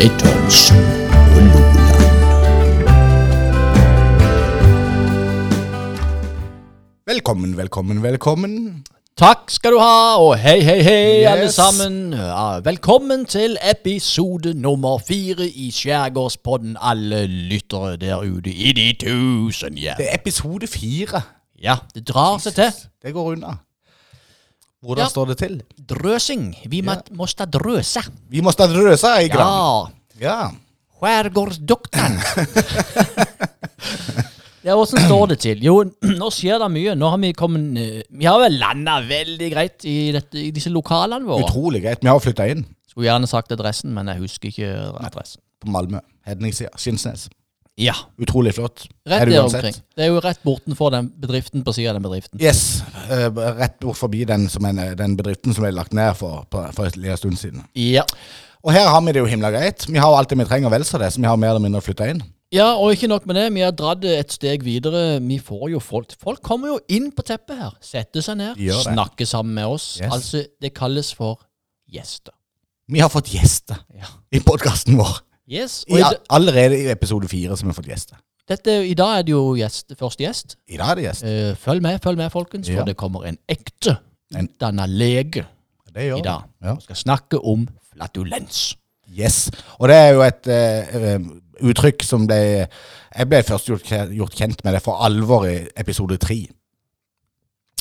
med Thomsen og Loland. Velkommen, velkommen, velkommen. Takk skal du ha, og hei, hei, hei, alle sammen. Velkommen til episode nummer fire i Skjærgårdspodden, alle lyttere der ute i de tusen hjem. Det er episode fire. Ja, det drar seg til. Det går unna. Hvordan Ja. står det til? Drøsing. Vi ja. måste drøse. Vi måtte drøse, ikke i grann. Ja. Ja. Skjærgårdsdoktoren. ja, åssen står det til? Jo, nå skjer det mye. Nå har vi kommet eh, Vi har vel landa veldig greit i, dette, i disse lokalene våre. Utrolig greit. Vi har flytta inn Skulle gjerne sagt adressen, men jeg husker ikke adressen. på Malmö. Hedningssida. Skinsnes. Ja, Utrolig flott. rett Er der omkring. Det er jo rett bortenfor den bedriften på sida av den bedriften. Yes. eh, rett bort forbi den, som er, den bedriften som ble lagt ned for, på, for en stund siden. Ja. Og her har vi det jo himla greit. Vi har jo alt det vi trenger, vel så det, så vi har mer eller mindre flytta inn. ja, og ikke nok med det. Vi har dratt et steg videre. Vi får jo folk Folk kommer jo inn på teppet her. Setter seg ned, snakker sammen med oss. Yes. Altså, det kalles for gjester. Vi har fått gjester Ja. i podkasten vår. Yes. I, allerede i episode fire vi har fått gjester. dette, I dag er det jo gjest, første gjest. I dag er det gjest. Uh, følg med, følg med, folkens, for Ja. det kommer en ekte utdanna lege i dag. Ja. Vi skal snakke om flatulens. Yes. Og det er jo et eh, uttrykk som ble Jeg ble først gjort, gjort kjent med det for alvor i episode tre.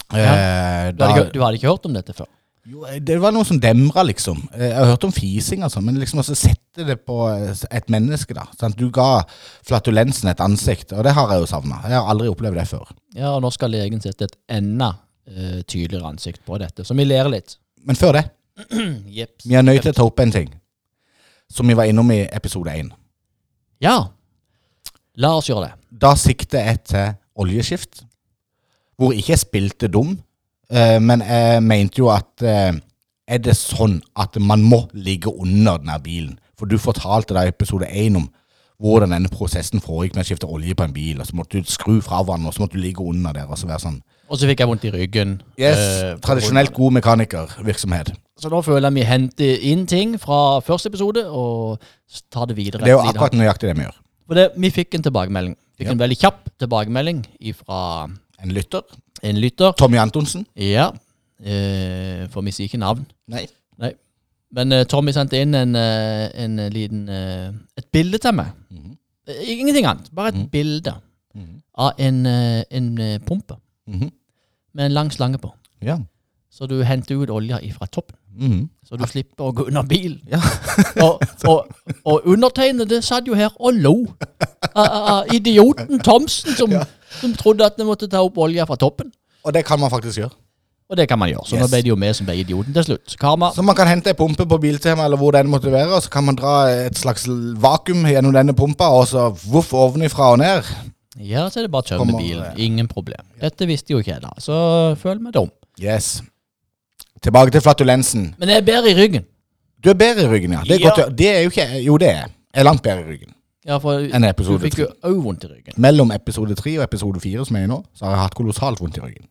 Ja. Uh, Du du hadde ikke hørt om dette før? jo, det var noe som demra, liksom. Jeg har hørt om fising, altså, men liksom også sette det på et menneske, da. Sant? Du ga flatulensen et ansikt, og det har jeg jo savna. Jeg har aldri opplevd det før. Ja, og nå skal legen sette et enda uh, tydeligere ansikt på dette, så vi ler litt. Men før det. vi er nødt til å ta opp en ting som vi var innom i episode én. Ja. La oss gjøre det. Da sikter jeg til oljeskift, hvor ikke jeg spilte dum, eh, men jeg mente jo at eh, er det sånn at man må ligge under denne bilen? For du fortalte da i episode 1 om hvordan denne prosessen foregikk med å skifte olje på en bil, og så måtte du skru fra hverandre, og så måtte du ligge under der, og så være sånn. Og så fikk jeg vondt i ryggen. Yes, eh, tradisjonelt god mekanikervirksomhet. Så nå føler jeg vi henter inn ting fra første episode og tar det videre. Det er jo akkurat nøyaktig det vi gjør. For det, vi fikk en tilbakemelding. Fikk Ja. en veldig kjapp tilbakemelding fra En lytter, en lytter. Tommy Antonsen. Ja. Eh, for vi sier ikke navn. Nei. Nei. Men eh, Tommy sendte inn en, eh, en liten eh, et bilde til meg. Mm -hmm. Ingenting annet. Bare et Mhm. bilde Mhm. av en, en pumpe -hmm. med en lang slange på. Ja. Så du henter ut olja ifra toppen. Mhm. Så du slipper å gå under bilen. Ja. og, og, og undertegnede satt jo her og lo av idioten Thomsen, som, som trodde at vi måtte ta opp olja fra toppen. Og det kan man faktisk gjøre. Og det kan man gjøre. Så nå ble det jo vi som ble idioten til slutt. Karma. Så man kan hente en pumpe på Biltema, eller hvor den måtte være, og så kan man dra et slags vakuum gjennom denne pumpa, og så voff ovenifra og ned. Ja, så er det bare å tømme bilen. Ingen problem. Dette visste jo ikke jeg da, så føl meg dum. Yes. Tilbake til flatulensen. Men jeg er bedre i ryggen. Du er bedre i ryggen, ja. Det er, Ja. Godt, å- det er jo ikke Jo, det er jeg. Jeg er langt bedre i ryggen Ja, for enn du fikk jo òg vondt i ryggen. Mellom episode tre og episode fire, som jeg er i nå, så har jeg hatt kolossalt vondt i ryggen.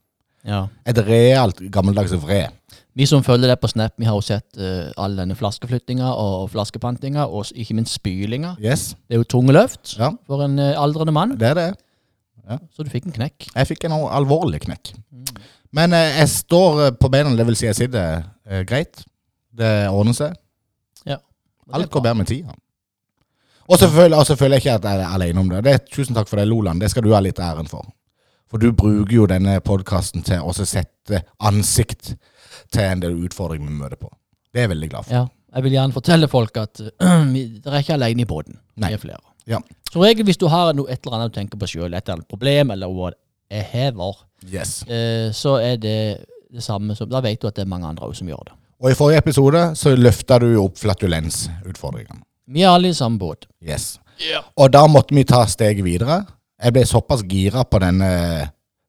Ja. Et realt gammeldags vred. Vi som følger det på Snap, vi har jo sett eh, all denne flaskeflyttinga og flaskepantinga, og s- ikke minst spylinga. Yes. Det er jo tunge løft Ja, for en eh, aldrende mann, det er det. Så du fikk en knekk. Jeg fikk en alvorlig knekk. Mm. Men eh, jeg står eh, på beina, det vil si jeg sitter eh, greit. Det ordner seg. Ja. Alt går bedre med tida. Og så føler, jeg ikke at jeg er alene om det. det. Tusen takk for det, Loland. Det skal du ha litt æren for. For du bruker jo denne podkasten til å sette ansikt til en del utfordringer vi møter på. Det er jeg veldig glad for. Ja, jeg vil gjerne fortelle folk at uh, dere er ikke alene i båten. Vi er flere. Ja. Som regel hvis du har noe, et eller annet du tenker på sjøl, et eller annet problem, eller whatever, Yes. eh, så er det det samme som Da vet du at det er mange andre òg som gjør det. Og i forrige episode så løfta du opp flatulensutfordringene. Vi er alle i samme båt. Yes. Og da måtte vi ta steget videre. Jeg ble såpass gira på denne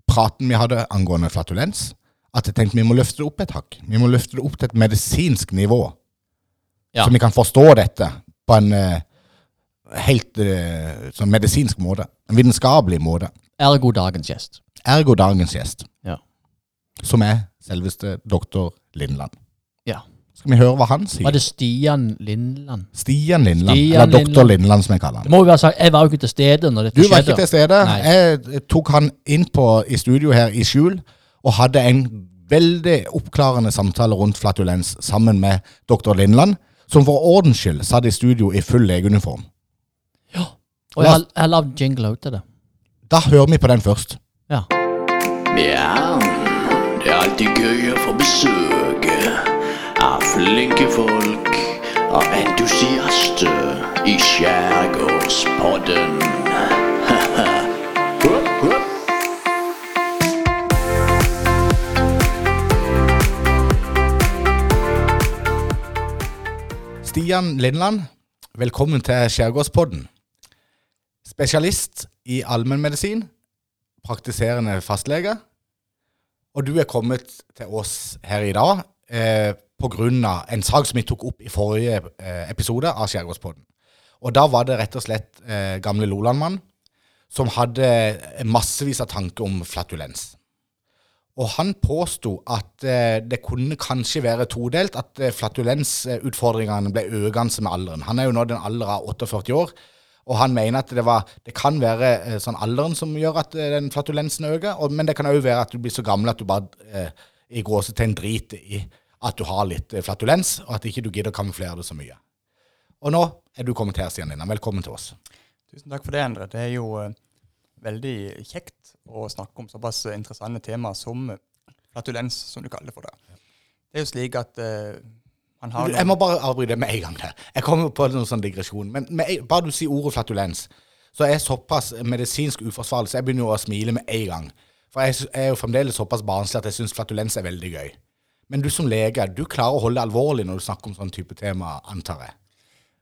praten vi hadde angående flatulens, at jeg tenkte vi må løfte det opp et hakk. Vi må løfte det opp til et medisinsk nivå. Ja. Så vi kan forstå dette på en eh, helt uh, sånn medisinsk måte. En vitenskapelig måte. Ergo dagens gjest. Ergo dagens gjest. Ja. Som er selveste doktor Lindland. Ja. Skal vi høre hva han sier? Var det Stian Lindland? Stian Lindland, Stian eller doktor Lindland. Lindland som jeg kaller han. Det må jo være sagt, Jeg var jo ikke til stede når dette Du var skjedde. ikke til stede. Nei. Jeg tok han inn på, i studio her i skjul og hadde en veldig oppklarende samtale rundt flatulens sammen med doktor Lindland, som for ordens skyld satt i studio i full legeuniform. Og jeg har, jeg har lagd jingle òg til det. Da hører vi på den først. Ja. Mjau. det er alltid gøy å få besøk av flinke folk og entusiaster i Skjærgårdspodden. Stian Lindland, velkommen til Skjærgårdspodden. Spesialist i allmennmedisin, praktiserende fastlege. Og du er kommet til oss her i dag eh, av en sak som vi tok opp i forrige eh, episode av Skjærgårdspodden. Og da var det rett og slett eh, gamle Lolandmann som hadde massevis av tanker om flatulens. Og han påsto at eh, det kunne kanskje være todelt, at eh, flatulensutfordringene ble økende med alderen. Han er jo nå den alder av 48 år, og han mener at det, var, det kan være eh, sånn alderen som gjør at eh, den flatulensen øker, og, men det kan òg være at du blir så gammel at du bare eh, i gåsetegn driter i at du har litt eh, flatulens, og at ikke du gidder å kamuflere det så mye. Og nå er du kommet her, Stian Linnan. Velkommen til oss. Tusen takk for det, Endre. Det er jo uh, veldig kjekt å snakke om såpass interessante temaer som flatulens, som du kaller det for det. Det er jo slik at eh, har Jeg må bare avbryte med en gang der. Jeg kommer på en sånn digresjon. Men med, en- bare du sier ordet flatulens, så er jeg såpass medisinsk uforsvarlig, så jeg begynner jo å smile med en gang. For jeg er jo fremdeles såpass barnslig at jeg syns flatulens er veldig gøy. Men du som lege, du klarer å holde det alvorlig når du snakker om sånn type tema, antar jeg.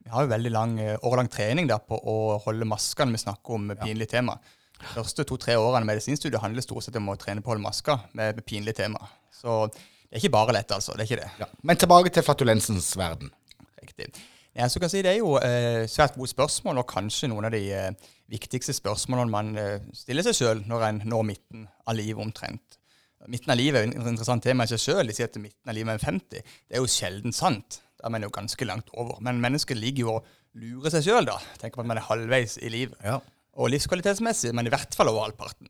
Vi har jo veldig lang, eh, årelang trening der på å holde masker når vi snakker om pinlig tema. De første to-tre årene i medisinstudiet handler stort sett om å trene på å holde masker med, med pinlig tema. Så det er ikke bare lett, altså. Det er ikke det. Ja. Men tilbake til flatulensens verden. Riktig. Ja, så kan jeg si Det er jo eh, svært gode spørsmål, og kanskje noen av de eh, viktigste spørsmålene man eh, stiller seg sjøl når en når midten av livet omtrent. Midten av livet er et interessant tema i seg sjøl. De sier at midten av livet er 50. Det er jo sjelden sant. Da er man jo ganske langt over. Men mennesket ligger jo og lurer seg sjøl, da. Tenker på at man er halvveis i livet. Ja. Og livskvalitetsmessig, men i hvert fall over halvparten.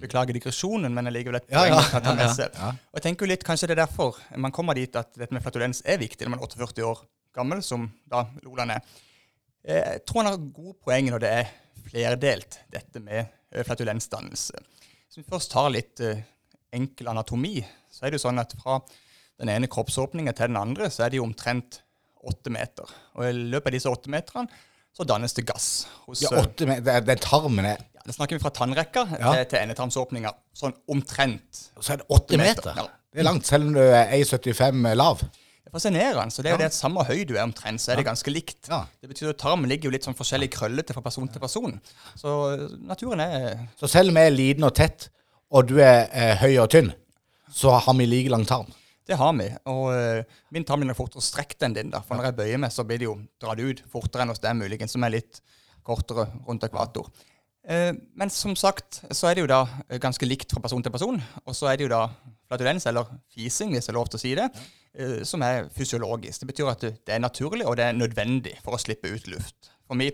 Beklager digresjonen, men allikevel et poeng ja, ja, ta med seg. Og jeg tenker jo litt, Kanskje det er derfor man kommer dit at dette med flatulens er viktig når man er 48 år gammel, som da Loland er. Eh, Jeg tror han har gode poeng når det er flerdelt, dette med eh, flatulensdannelse. Hvis vi først tar litt eh, enkel anatomi, så er det jo sånn at fra den ene kroppsåpningen til den andre, så er det jo omtrent åtte meter. Og i løpet av disse åtte meterne så dannes det gass hos Ja, eh, åtte det, det tarmen er ja, Da snakker vi fra tannrekka Ja. til, til endetarmsåpninga. Sånn omtrent. Så er det åtte meter, meter. ja. Det er langt, selv om du er 1,75 lav. Det er fascinerende. Så det er jo det at samme høy du er omtrent, så er det ganske likt. Ja. Det betyr at tarmen ligger jo litt sånn forskjellig krøllete fra person til person. Så eh, naturen er Så selv om jeg er liten og tett, og du er eh, høy og tynn, så har vi like lang tarm. Det har vi. Og uh, min tarm er fortere strekt enn din. da. For når jeg bøyer meg, så blir det jo dratt ut fortere enn hos deg, muligens, som er litt kortere rundt ekvator. Uh, men som sagt så er det jo da eh, ganske likt fra person til person. Og så er det jo da flatulens, eller fising, hvis det er lov til å si det, uh, som er fysiologisk. Det betyr at det er naturlig, og det er nødvendig for å slippe ut luft. For vi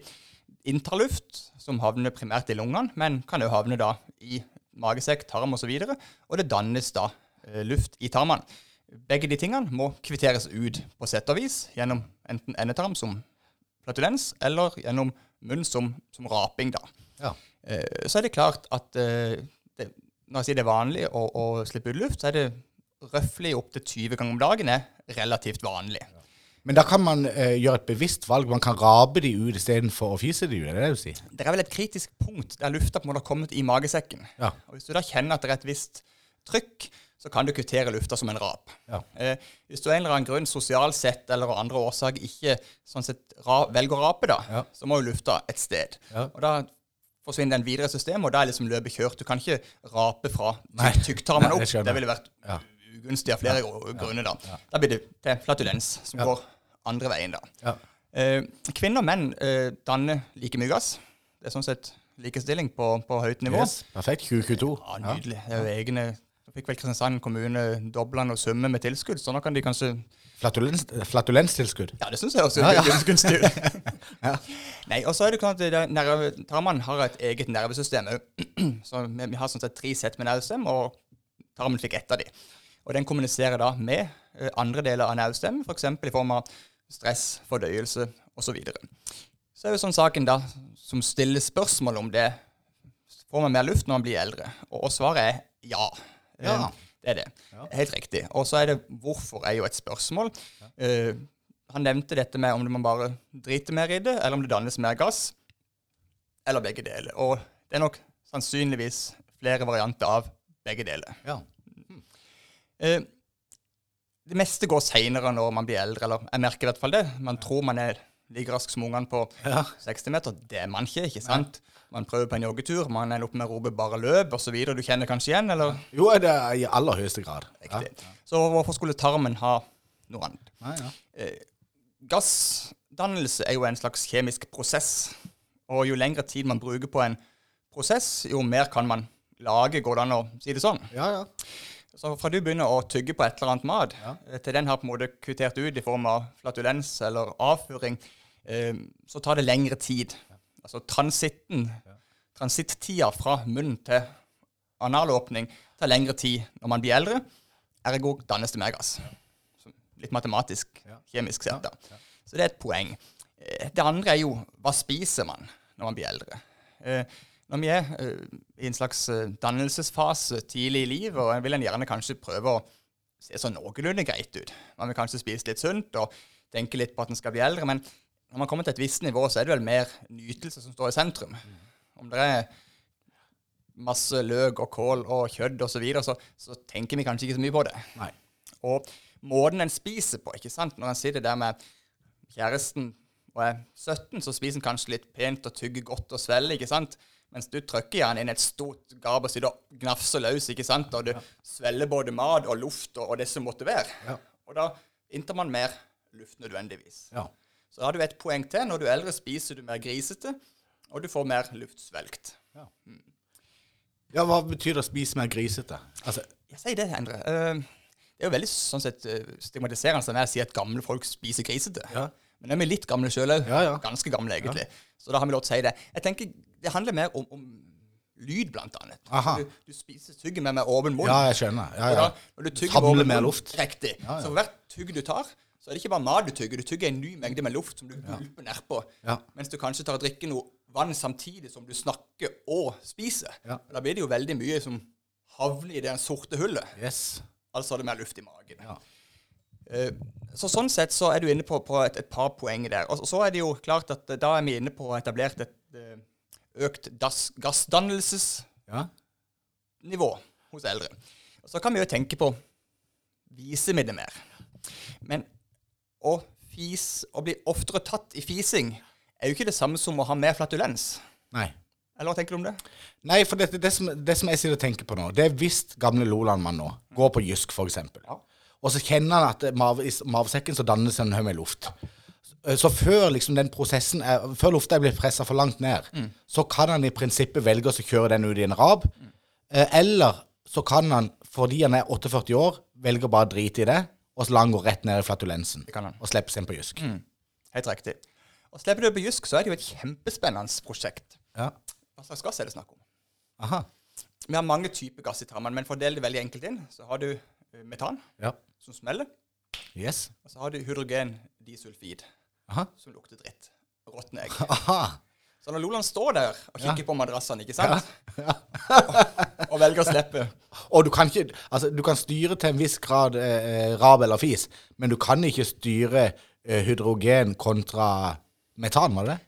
inntar luft, som havner primært i lungene, men kan jo havne da i magesekk, tarm osv. Og, så og det dannes da luft i tarmene. Begge de tingene må kvitteres ut på sett og vis gjennom enten endetarm som flatulens, eller gjennom munn som, som raping. da. Ja. Eh, så er det klart at eh, det, når jeg sier det er vanlig å, å slippe ut luft, så er det røftlig opptil 20 ganger om dagen er relativt vanlig. Men da kan man eh, gjøre et bevisst valg. Man kan rape de ut istedenfor å fise de ut. Er det det du sier? Det er vel et kritisk punkt der lufta på en måte har kommet i magesekken. Ja. Og Hvis du da kjenner at det er et visst trykk, så kan du kvittere lufta som en rap. Ja. Eh, hvis du av en eller annen grunn, sosialt sett eller av andre årsaker, ikke sånn sett ra velger å rape, da, Ja. så må jo lufta et sted. Ja. Og da forsvinner den videre i systemet, og da er liksom løpet kjørt. Du kan ikke rape fra tykktarmen det opp. Det ville vært ugunstig av flere gru- grunner. Da Da blir det til flatulens, som går andre veien. da. Ja. Eh, kvinner og menn eh, danner like mye gass. Det er sånn sett likestilling på, på høyt nivå. Yes. Perfekt. 2022. Ja, Nydelig. Det er jo egne Så fikk vel Kristiansand kommune dobla noe summe med tilskudd, så nå kan de kanskje Flatulens, flatulenstilskudd. Ja, det syns jeg også Ja, ja. gunstig ja. Nei, og så er det klart at det nerve, tarmen har et eget nervesystem. Så vi, har sånn sett tre sett med nervesystem, og tarmen fikk ett av de. Og den kommuniserer da med eh, andre deler av nervesystemet, f.eks. i form av stress, fordøyelse osv. Så, så er jo sånn saken da som stiller spørsmål om det Får man mer luft når man blir eldre? Og svaret er ja. Ja. Eh, Det er det. Helt riktig. Og så er det hvorfor er jo et spørsmål. Uh, han nevnte dette med om man bare driter mer i det, eller om det dannes mer gass. Eller begge deler. Og det er nok sannsynligvis flere varianter av begge deler. Ja. Eh, det meste går seinere når man blir eldre, eller jeg merker i hvert fall det. Man tror man er like rask som ungene på Ja. 60 meter. Det er man ikke, ikke sant? Man prøver på en joggetur, man ender opp med å rope 'bare løp' osv. Du kjenner kanskje igjen, eller? Jo, det er i aller høyeste grad. Riktig. Så hvorfor skulle tarmen ha noe annet? Nei, ja. Gassdannelse er jo en slags kjemisk prosess. Og jo lengre tid man bruker på en prosess, jo mer kan man lage, går det an å si det sånn. ja, ja. Så fra du begynner å tygge på et eller annet mat, ja. til den har på en måte kvittert ut i form av flatulens eller avføring, eh, så tar det lengre tid. Altså transitten, transittida fra munn til analåpning tar lengre tid når man blir eldre. Ergo dannes det mer gass. Litt matematisk, kjemisk sett, da. Så det er et poeng. Eh, Det andre er jo hva spiser man når man blir eldre? Eh, Når vi er eh, i en slags dannelsesfase tidlig i livet, og vil en gjerne kanskje prøve å se så noenlunde greit ut. Man vil kanskje spise litt sunt og tenke litt på at en skal bli eldre, men når man kommer til et visst nivå, så er det vel mer nytelse som står i sentrum. Om det er masse løk og kål og kjøtt osv., så, videre, så så tenker vi kanskje ikke så mye på det. Nei. Og måten en spiser på, ikke sant? Når en sitter der med kjæresten og er 17, så spiser en kanskje litt pent og tygger godt og svelger, ikke sant? Mens du trykker gjerne inn et stort gap og sitter og gnafser løs, ikke sant? Og du svelger både mat og luft og, og det som måtte være. Ja. Og da inntar man mer luft nødvendigvis. Ja. Så har du et poeng til. Når du er eldre, spiser du mer grisete, og du får mer luftsvelgt. Ja. Mm. ja, hva betyr det å spise mer grisete? Altså, Jeg sier det, Endre. Uh, det er jo veldig sånn sett eh, stigmatiserende når jeg sier at gamle folk spiser grisete. Ja. Men de er litt gamle sjøl òg. Ja, ja. Ganske gamle, egentlig. Så da har vi lov til å si det. Jeg tenker Det handler mer om, om lyd, blant annet. Du, du spiser tygger med med åpen munn. ja, jeg skjønner. Ja, ja. da, når du tygger Samle med åpen mer luft. Riktig. Så for hvert tygg du tar, så er det ikke bare mat du tygger. Du tygger en ny mengde med luft som du gulper nedpå. Ja. Mens du kanskje tar og drikker noe vann samtidig som du snakker og spiser. Ja. Og Da blir det jo veldig mye som havner i det sorte hullet. Yes. Altså det mer luft i magen. Ja. Eh, så sånn sett så er du inne på, på et, et par poeng der. Og så- er det jo klart at eh, da er vi inne på å etablert et eh, økt gassdannelsesnivå Ja. hos eldre. Og så kan vi jo tenke på viser vi det mer? Men å fis, å bli oftere tatt i fising er jo ikke det samme som å ha mer flatulens. Nei. Eller hva tenker du om det? Nei, for det, det, som, det som jeg sitter og tenker på nå, det er hvis gamle Loland-mann nå går på Jysk, eksempel. Ja. Og så kjenner han at mav, i mavsekken mavesekken så dannes en haug med luft. Så- før liksom den prosessen er, før lufta er blitt pressa for langt ned, så kan han i prinsippet velge å kjøre den ut i en rab. Mm. Eller så kan han, fordi han er 48 år, velge å bare drite i det, og så lar han gå rett ned i flatulensen. Og slippe seg inn på Jysk. Helt riktig. Og slipper du på Jysk, så er det jo et kjempespennende prosjekt. Ja. Hva slags gass er det snakk om? Aha. Vi har mange typer gass i tarmen, men for å dele det veldig enkelt inn, så har du eh, metan, Ja. som smeller, Yes. og så har du hydrogen disulfid, Aha. som lukter dritt. Råtne egg. Aha. Så når Loland står der og kikker på madrassene, ikke sant, og velger å slippe Og du kan ikke Altså, du kan styre til en viss grad eh, rab eller fis, men du kan ikke styre eh, hydrogen kontra metan, var det det?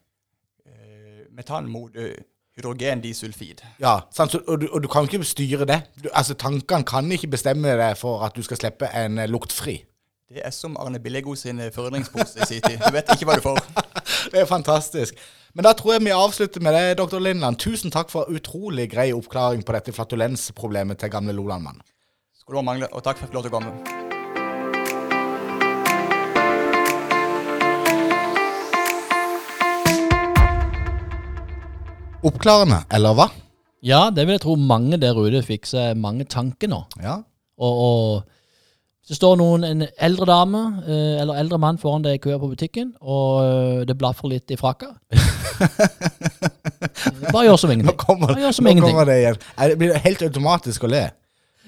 eh, metan mot eh, hydrogen disulfid. Ja, sant? Så, og, du, og du kan ikke styre det. Du, altså, Tankene kan ikke bestemme deg for at du skal slippe en eh, luktfri. Det er som Arne Billego sin eh, forundringspose i sin tid. Du vet ikke hva du får. Det er fantastisk. Men da tror jeg vi avslutter med det, doktor Lindland. Tusen takk for utrolig grei oppklaring på dette flatulensproblemet til gamle Lolandmann. Skulle bare mangle, og takk for at jeg fikk lov til å komme. Oppklarende, eller hva? Ja, det vil jeg tro mange der ute fikk seg mange tanker nå. Ja. Og, og hvis det står noen, en eldre dame eh, eller eldre mann foran deg i køa på butikken, og eh, det blaffer litt i frakka Bare gjør som Nå ingenting. kommer, Bare gjør som nå ingenting. kommer det igjen. Det blir helt automatisk å le.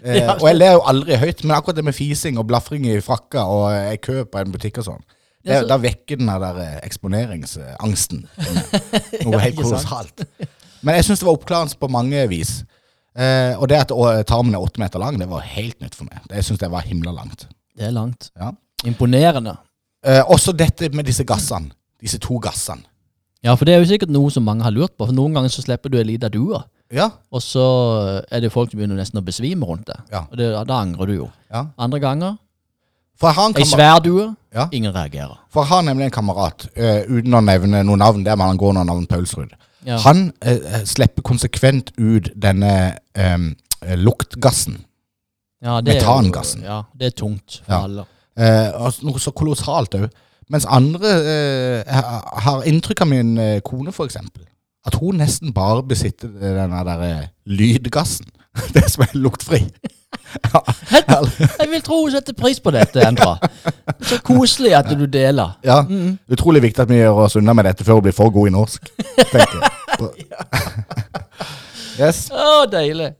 Eh, Ja. og jeg ler jo aldri høyt, men akkurat det med fising og blafring i frakka og eh, i kø på en butikk og sånn, det, Ja, så- da vekker den der eh, eksponeringsangsten. Noe helt ikke sant? kolossalt. Men jeg syns det var oppklarende på mange vis. Eh, og det at tarmen er åtte meter lang, det var helt nytt for meg. Det syns jeg var himla langt. Det er langt. Ja. Imponerende. Eh, også dette med disse gassene. Disse to gassene. Ja, for det er jo sikkert noe som mange har lurt på. For Noen ganger så slipper du ei lita due, Ja. og så er det folk som begynner nesten å besvime rundt det. Ja. Og det, da angrer du jo. ja. Andre ganger jeg ei svær due, ingen reagerer. For jeg har nemlig en kamerat, uh, uten å nevne noe navn, der men han går under navn Paulsrud. Ja. Han eh, slipper konsekvent ut denne eh, luktgassen. Ja, det er jo- metangassen. Ja, det er tungt for Ja. alle. Eh, og noe så kolossalt òg. Mens andre eh, ha- har inntrykk av min eh, kone, for eksempel. At hun nesten bare besitter denne der eh, lydgassen. Det som er luktfri. Ja, Jeg vil tro hun setter pris på dette, Endra. Så koselig at du deler. ja. Utrolig viktig at vi gjør oss unna med dette før hun blir for god i norsk. tenker jeg. yes. Å, deilig.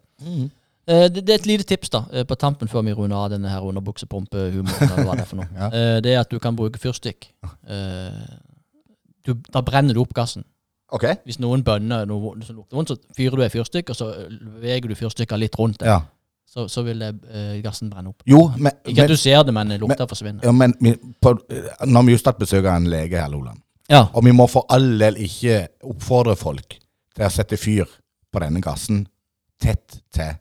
Eh, det, det er et lite tips da, eh, på tampen før vi runder av denne her underbuksepumpehumoren. eller hva det er for noe. Ja. Eh, det er at du kan bruke fyrstikk. Du, da brenner du opp gassen. Ok. Hvis noen bønner noe som lukter vondt, så fyrer du et fyrstikk, og så veger beveger du fyrstikka litt rundt det. Ja. Så, så vil det, eh, gassen brenne opp. Jo, men, Ikke at du ser det, men lukta forsvinner. ja, men vi, på, Nå har vi just hatt besøk av en lege her, Loland. Ja. Og vi må for all del ikke oppfordre folk til å sette fyr på denne gassen tett til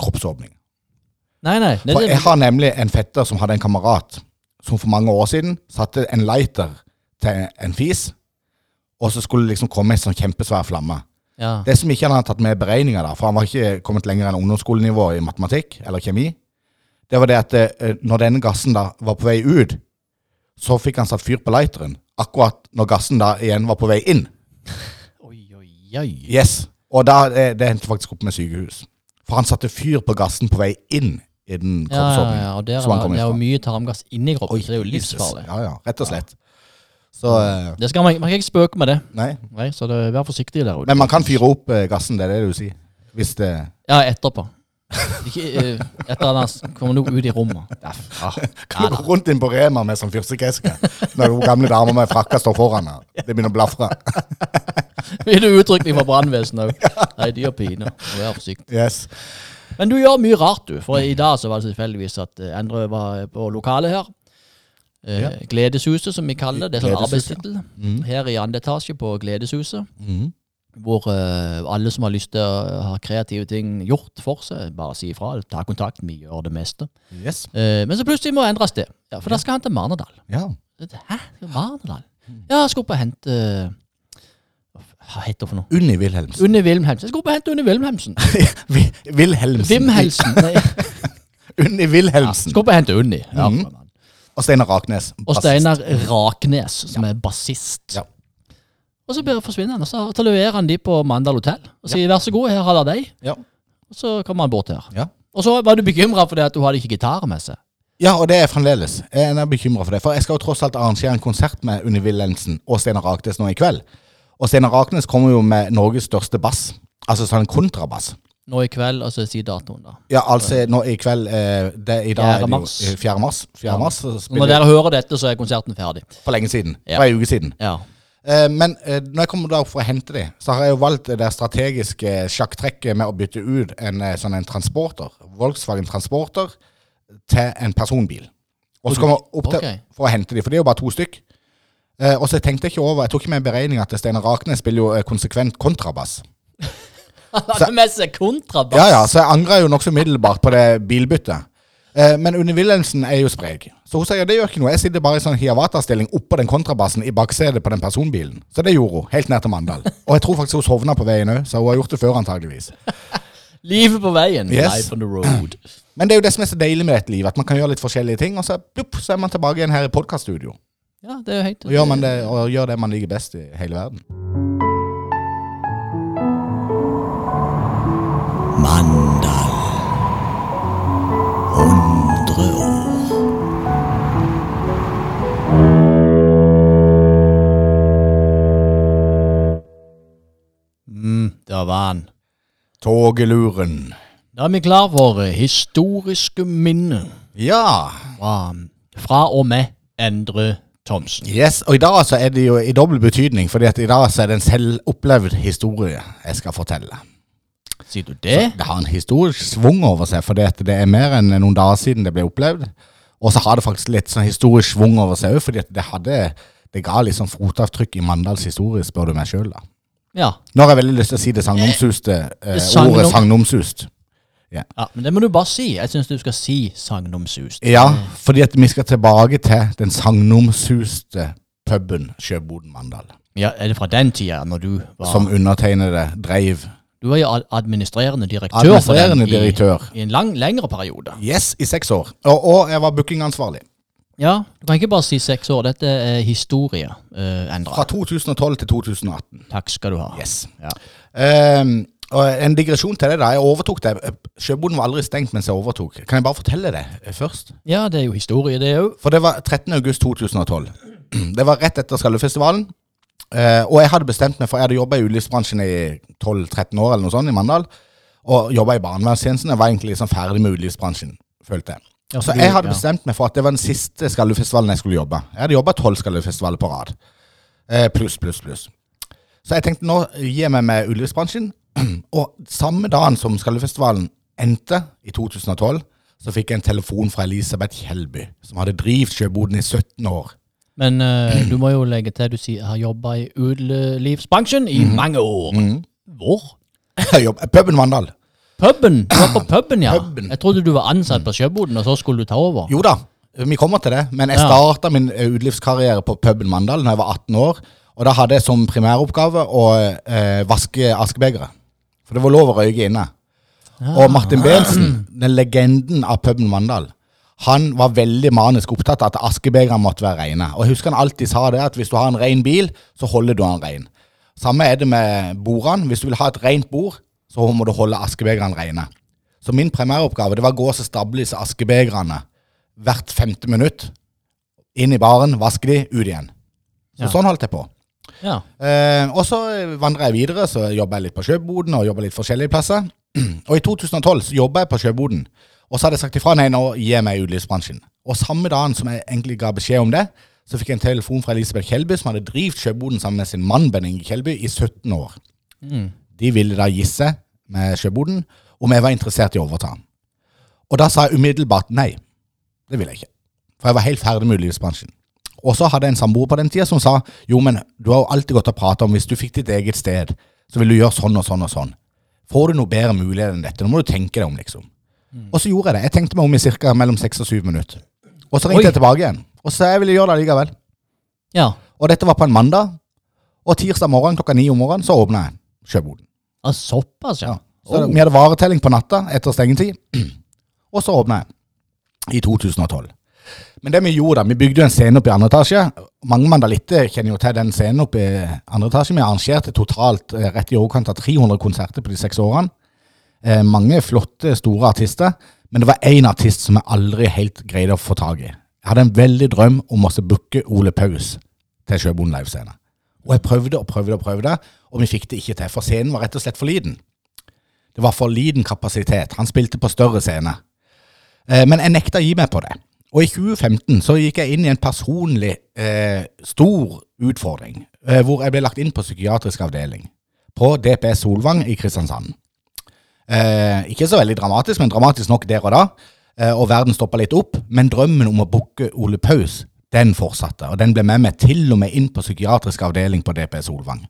kroppsåpning. Nei, nei. Det, For det, jeg har nemlig en fetter som hadde en kamerat som for mange år siden satte en lighter til en fis, og så skulle det liksom komme en sånn kjempesvær flamme. Ja. Det som ikke han hadde tatt med i beregninga, for han var ikke kommet lenger enn ungdomsskolenivå i matematikk eller kjemi, det var det at eh, når denne gassen da var på vei ut, så fikk han satt fyr på lighteren akkurat når gassen da igjen var på vei inn. Oi, oi, oi. Yes. Og da, det, det endte faktisk opp med sykehus. For han satte fyr på gassen på vei inn i den Ja, ja, kroppsåpningen. ja, og der som han kom det er jo ifra. mye tarmgass inni kroppen, så det er jo livsfarlig. Ja, ja, rett og slett. Så, eh, Det skal man, man kan ikke spøke med det. nei. Nei, så det, vær forsiktig der ute. Men man kan fyre opp uh, gassen, det er det du sier. Hvis det Ja, etterpå. Ikke, eh, etter at han kommer nå ut i rommet. Ja, ah, Kan du gå rundt inn på Rema med sånn fyrstikkeske når hun gamle damer med frakka står foran her? Det begynner å blafre. Vil du utrykning fra brannvesenet òg? Nei, de har pine. Vær forsiktig. Yes. Men du gjør mye rart, du. For i dag så var det tilfeldigvis at Endre var på lokalet her. Eh, Ja. Gledeshuset, som vi kaller det. Det er sånn arbeidstittel. Mm. Her i andre etasje på Gledeshuset. Mm. Hvor uh, alle som har lyst til å ha kreative ting gjort for seg, bare si ifra. Ta kontakt. Vi gjør det meste. yes. Eh, men så plutselig må endres det. Ja, For da skal han til Marnardal. Ja. Hæ? Marnardal? Ja, jeg skulle på og hente Hva heter det for noe? Unni Wilhelmsen. Unni Wilhelmsen. Jeg skulle bare hente Unni Wilhelmsen. Wilhelmsen. Vimhelsen. Unni ja, Wilhelmsen. skal skulle bare hente Unni. Ja, Mhm. Og Steinar Raknes. Og. Steinar Raknes, som er bassist. Ja. Og så bare forsvinner han, og så leverer han de på Mandal hotell. Og sier 'vær så god, her har dere deg. Ja. Og så kommer han bort her. Ja. Og så var du bekymra for det at du hadde ikke gitar med seg. Ja, og det er fremdeles. Jeg er bekymra for det. For jeg skal jo tross alt arrangere en konsert med Unni Wilhelmsen og Steinar Raknes nå i kveld. Og Steinar Raknes kommer jo med Norges største bass. Altså sånn kontrabass. Nå i kveld, og så si datoen, da. Ja, altså nå i kveld eh, det, I dag er det mars. jo eh, 4. mars. 4. mars så Så når dere hører dette, så er konserten ferdig. For lenge siden. Ja. For ei uke siden. Ja. Eh, men eh, når jeg kommer da opp for å hente dem, så har jeg jo valgt det strategiske sjakktrekket med å bytte ut en eh, sånn en transporter, Volkswagen Transporter, til en personbil. Og så kommer jeg opp til for å hente dem, for det er jo bare to stykk. Eh, og så tenkte jeg ikke over, jeg tok ikke med i beregning at Steinar Raknes spiller jo eh, konsekvent kontrabass. Han hadde med seg kontrabass. Ja, ja, så jeg angra jo nokså umiddelbart på det bilbyttet. Eh, men Unni Wilhelmsen er jo sprek. Så hun sier det gjør ikke noe. Jeg sitter bare i sånn Hiawata-stilling oppå den kontrabassen i baksetet på den personbilen. Så det gjorde hun, helt ned til Mandal. Og jeg tror faktisk hun sovna på veien òg, så hun har gjort det før antageligvis. Livet på veien. Yes. Life on the road. Men det er jo det som er så deilig med dette livet, at man kan gjøre litt forskjellige ting, og så, plupp, så er man tilbake igjen her i podkaststudio. Ja, det er jo helt Og gjør det, og gjør det man liker best i hele verden. Mandal. 100 år. Mm, der var han. Togeluren. Da er vi klar for historiske minner Ja. fra, fra og med Endre Thomsen. Yes, og i dag så er det jo i dobbel betydning, fordi at i dag så er det en selvopplevd historie jeg skal fortelle. Sier du det? Det har en historisk svung over seg, at det er mer enn noen dager siden det ble opplevd. Og så har det faktisk litt sånn historisk svung over seg òg, fordi det hadde det ga litt sånn fotavtrykk i Mandals historie, spør du meg sjøl, da. Ja. Nå har jeg veldig lyst til å si det sagnomsuste eh, sagnom- ordet sagnomsust. ja. Men det må du bare si. Jeg syns du skal si sagnomsust. Ja, fordi at vi skal tilbake til den sagnomsuste puben Sjøboden Mandal, Ja, Er det fra den tida, når du var som undertegnede dreiv. Du var jo administrerende direktør Administrerende for den i, direktør. i en lang, lengre periode. Yes, i seks år. Og, og jeg var bookingansvarlig. Ja, Du kan ikke bare si seks år. Dette er historie, uh, Endre. Fra 2012 til 2018. Takk skal du ha. Yes. Ja. Um, en digresjon til det da, jeg overtok det. Sjøboden var aldri stengt mens jeg overtok. Kan jeg bare fortelle det eh, først? ja, det er jo historie, det òg. For det var 13. august 2012. Det var rett etter Skallefestivalen. Eh, og jeg hadde bestemt meg for Jeg hadde jobba i utelivsbransjen i 12-13 år eller noe sånt i Mandal. Og jobba i barnevernstjenesten. Jeg var egentlig liksom ferdig med utelivsbransjen, følte jeg. Ja, Så for jeg hadde ja. bestemt meg for at det var den siste Skallefestivalen jeg skulle jobbe. Jeg hadde jobba tolv Skallefestivaler på rad. Uh, pluss, pluss, pluss. Så jeg tenkte nå gir jeg meg med utelivsbransjen. Og samme dagen som Skallefestivalen endte, i 2012, så fikk jeg en telefon fra Elisabeth Kjellby, som hadde drevet Sjøboden i 17 år. Men uh, du må jo legge til du sier har jobba i utelivsbransjen i Mhm. mange år. Hvor? Jeg jobb- Puben Mandal. Puben? Du var på puben, ja. Puben. Jeg trodde du var ansatt på Sjøboden, og så skulle du ta over. Jo da, vi kommer til det. Men jeg Ja. starta min eh, utelivskarriere på puben Mandal da jeg var 18 år. Og da hadde jeg som primæroppgave å eh, vaske askebegeret. For det var lov å røyke inne. Og Martin Behnsen, den legenden av puben Mandal, han var veldig manisk opptatt av at askebegrene måtte være rene. Og jeg husker han alltid sa det, at hvis du har en ren bil, så holder du den ren. Samme er det med bordene. Hvis du vil ha et rent bord, så må du holde askebegerne rene. Så min primæroppgave det var å gå og stable disse askebegrene hvert femte minutt. Inn i baren, vaske de, ut igjen. Så Ja. sånn holdt jeg på. Ja. Eh, og så vandra jeg videre, så jobba jeg litt på Sjøboden og jobba litt forskjellige plasser. Og i 2012 så jobba jeg på Sjøboden, og så hadde jeg sagt ifra nei, nå gir jeg meg i utelivsbransjen. Og samme dagen som jeg egentlig ga beskjed om det, så fikk jeg en telefon fra Elisabeth Kjellby, som hadde drevet Sjøboden sammen med sin mann Benning Kjellby i 17 år. De ville da gisse med Sjøboden om jeg var interessert i å overta. Og da sa jeg umiddelbart nei. Det ville jeg ikke. For jeg var helt ferdig med utelivsbransjen. Og så hadde jeg en samboer på den tida som sa jo, men du har jo alltid gått og prata om hvis du fikk ditt eget sted, så vil du gjøre sånn og sånn og sånn. Får du noe bedre mulighet enn dette? Nå må du tenke deg om, liksom. Og så gjorde jeg det. Jeg tenkte meg om i cirka mellom seks og syv minutter. Og så ringte Oi. jeg tilbake igjen. Og så jeg ville gjøre det likevel. ja. Og dette var på en mandag. Og tirsdag morgen klokka ni om morgenen så åpna jeg Sjøboden. Ah, såpass, ja. Ja. Så Oh. Vi hadde varetelling på natta etter stengetid. Og så åpna jeg i 2012. Men det vi gjorde da, vi bygde jo en scene opp i andre etasje. Mange mandalitter kjenner jo til den scenen opp i andre etasje. Vi arrangerte totalt eh, rett i overkant av 300 konserter på de seks årene. Eh, mange flotte, store artister. Men det var én artist som jeg aldri helt greide å få tak i. Jeg hadde en veldig drøm om å booke Ole Paus til Sjøbonden livescene. Og jeg prøvde og prøvde og prøvde, og vi fikk det ikke til. For scenen var rett og slett for liten. Det var for liten kapasitet. Han spilte på større scene. Eh, men jeg nekta å gi meg på det. Og i 2015 så gikk jeg inn i en personlig eh, stor utfordring, eh, hvor jeg ble lagt inn på psykiatrisk avdeling på DPS Solvang i Kristiansand. Eh, ikke så veldig dramatisk, men dramatisk nok der og da. Eh, og verden stoppa litt opp. Men drømmen om å booke Ole Paus, den fortsatte. Og den ble med meg til og med inn på psykiatrisk avdeling på DPS Solvang.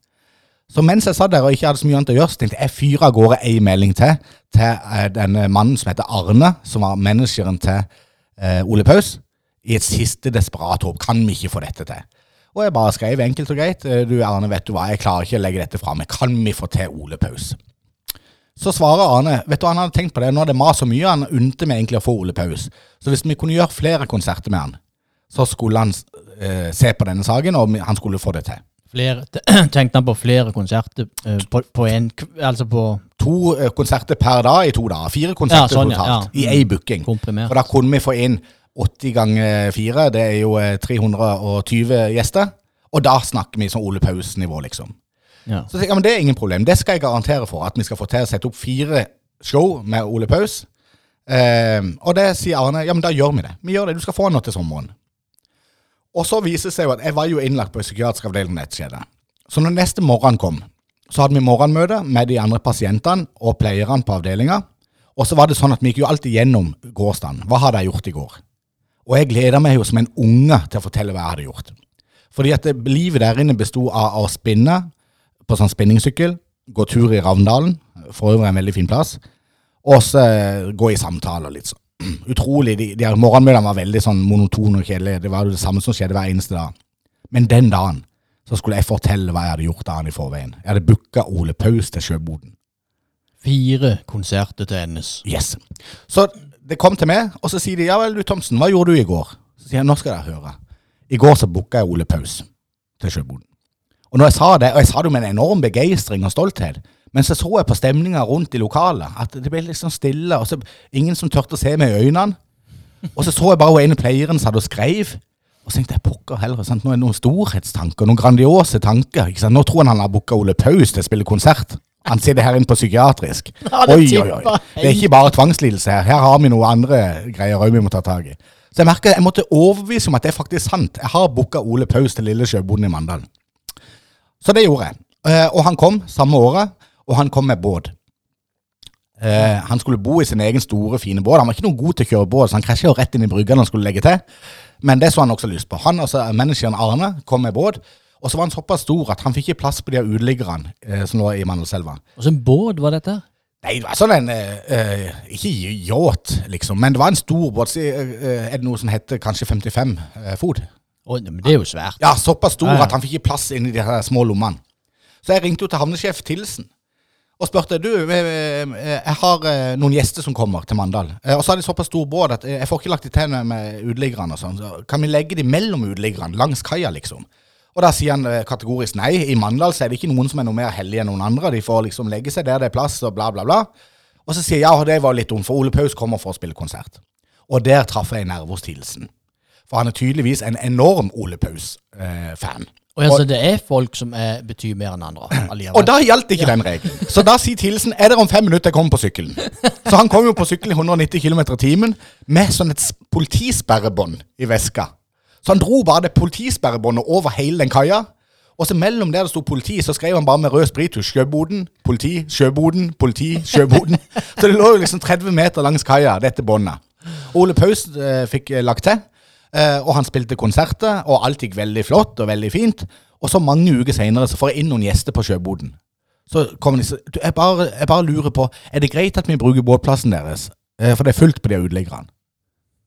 Så mens jeg satt der og ikke hadde så mye annet å gjøre, tenkte jeg fyra av gårde ei melding til til eh, denne mannen som heter Arne, som var manageren til eh, Ole Paus, i et siste desperat håp. Kan vi ikke få dette til? Og jeg bare skrev enkelt og greit. eh, Du Arne, vet du hva, jeg klarer ikke å legge dette fra meg. Kan vi få til Ole Paus? Så svarer Arne vet du, han hadde tenkt på det, nå er det mast så mye, han unte meg egentlig å få Ole Paus. Så hvis vi kunne gjøre flere konserter med han, så skulle han eh, se på denne saken, og han skulle få det til. Flere, tenkte han på flere konserter eh, på, på en, altså på to eh, konserter per dag i to dager. Fire konserter Ja, sånn, totalt ja. i én booking. Komprimert. For da kunne vi få inn 80 ganger 4, det er jo eh, 320 gjester. Og da snakker vi som Ole Paus-nivå, liksom. Ja. Så jeg, ja, men Det er ingen problem. Det skal jeg garantere for. At vi skal få til å sette opp fire show med Ole Paus. Eh, og det sier Arne. Ja, men da gjør vi det. Vi gjør det. Du skal få nå til sommeren. Og så viser det seg jo at jeg var jo innlagt på psykiatrisk avdeling da dette skjedde. Så når neste morgen kom, så hadde vi morgenmøte med de andre pasientene og pleierne på avdelinga. Og så var det sånn at vi gikk jo alltid gjennom gårsdagen. Hva hadde jeg gjort i går? Og jeg gleda meg jo som en unge til å fortelle hva jeg hadde gjort. Fordi at livet der inne besto av å spinne på sånn spinningsykkel, gå tur i Ravndalen, for øvrig en veldig fin plass, og så eh, gå i samtaler litt sånn. Utrolig. De, de morgenmøtene var veldig sånn monotone og kjedelige. Det var jo det samme som skjedde hver eneste dag. Men den dagen så skulle jeg fortelle hva jeg hadde gjort dagen i forveien. Jeg hadde booka Ole Paus til Sjøboden. Fire konserter til hennes. Yes. Så det kom til meg, og så sier de ja vel, du Thomsen, hva gjorde du i går? Så sier jeg nå skal dere høre. I går så booka jeg Ole Paus til Sjøboden. Og når jeg sa det, og jeg sa det med en enorm begeistring og stolthet, men så så jeg på stemninga rundt i lokalet, at det ble liksom stille, og så ingen som turte å se meg i øynene. Og så så jeg bare hun ene pleieren satt og skreiv. Og så tenkte jeg pokker heller, sant? nå er det noen storhetstanker, noen grandiose tanker. ikke sant? Nå tror han han har booka Ole Paus til å spille konsert. Han sitter her inne på psykiatrisk. Oi, oi, oi. Det er ikke bare tvangslidelse her. Her har vi noen andre greier òg vi må ta tak i. Så jeg merker jeg måtte overbevise om at det er faktisk sant. Jeg har booka Ole Paus til Lillesjø bonde i Mandal. Så det gjorde jeg. Eh, Og han kom samme året, og han kom med båt. Eh, han skulle bo i sin egen store, fine båt. Han var ikke noe god til å kjøre båt, så han krasja rett inn i brygga han skulle legge til. Men det så han også lyst på. Han altså så manageren Arne kom med båt, og så var han såpass stor at han fikk ikke plass på de uteliggerne eh, som lå i Mandelselva. Hvilken båt var dette? Nei, det var sånn en eh, eh, Ikke yacht, liksom, men det var en stor båt. Er det noe som heter kanskje 55 eh, fot? Å, men det er jo svært. Ja, såpass stor at han fikk ikke plass inni i de her små lommene. Så jeg ringte jo til havnesjef Tilsen og spurte du, eh, eh, jeg har eh, noen gjester som kommer til Mandal. Og så har de såpass stor båt at jeg får ikke lagt de til med- uteliggerne. sånn. Så kan vi legge de mellom uteliggerne, langs kaia, liksom? Og da sier han kategorisk nei. I Mandal så er det ikke noen som er noe mer hellige enn noen andre. De får liksom legge seg der det er plass, og bla, bla, bla. Og så sier jeg ja, det var litt dumt, for Ole Paus kommer for å spille konsert. Og der traff jeg en nerve hos Tilsen. For han er tydeligvis en enorm Ole Paus-fan. Og altså, det er folk som er, betyr mer enn andre. allikevel. Og da gjaldt ikke den regelen. Så da sier Tilsen er det om fem minutter jeg kommer på sykkelen. Så han kom jo på sykkel i 190 km i timen med sånn et politisperrebånd i veska. Så han dro bare det politisperrebåndet over hele den kaia. Og så mellom der det sto politi, så skrev han bare med rød sprittusj 'Sjøboden', 'politi', 'Sjøboden', 'politi', 'Sjøboden'. Så det lå jo liksom 30 meter langs kaia, dette båndet. Ole Paus eh, fikk eh, lagt til, eh, og han spilte konserter, og alt gikk veldig flott og veldig fint. Og så mange uker senere så får jeg inn noen gjester på Sjøboden. Så kommer de og sier, jeg, bare, lurer på, er det greit at vi bruker båtplassen deres? Eh, for det er fullt på de uteliggerne.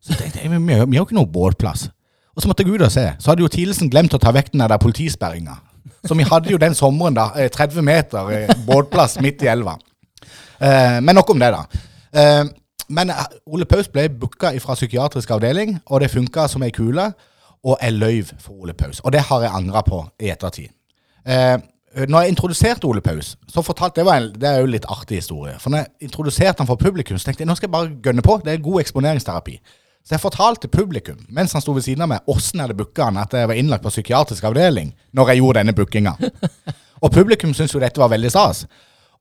Så tenkte jeg, vi har jo ikke noe båtplass. Og så måtte jeg ut og se. Så hadde jo Thielsen glemt å ta vekk den der politisperringa. Så vi hadde jo den sommeren da, eh, 30 meter eh, båtplass midt i elva. Eh, men nok om det, da. Men eh, Ole Paus ble booka fra psykiatrisk avdeling, og det funka som ei kule. Og jeg løy for Ole Paus. Og det har jeg angra på i ettertid. Eh, når jeg introduserte Ole Paus, så fortalte det, var en, det er jo en litt artig historie. For når jeg introduserte han for publikum, så tenkte jeg nå skal jeg bare gønne på. Det er god eksponeringsterapi. Så jeg fortalte publikum, mens han sto ved siden av meg, åssen jeg hadde booka han, at jeg var innlagt på psykiatrisk avdeling når jeg gjorde denne bookinga. Og publikum syntes jo dette var veldig stas.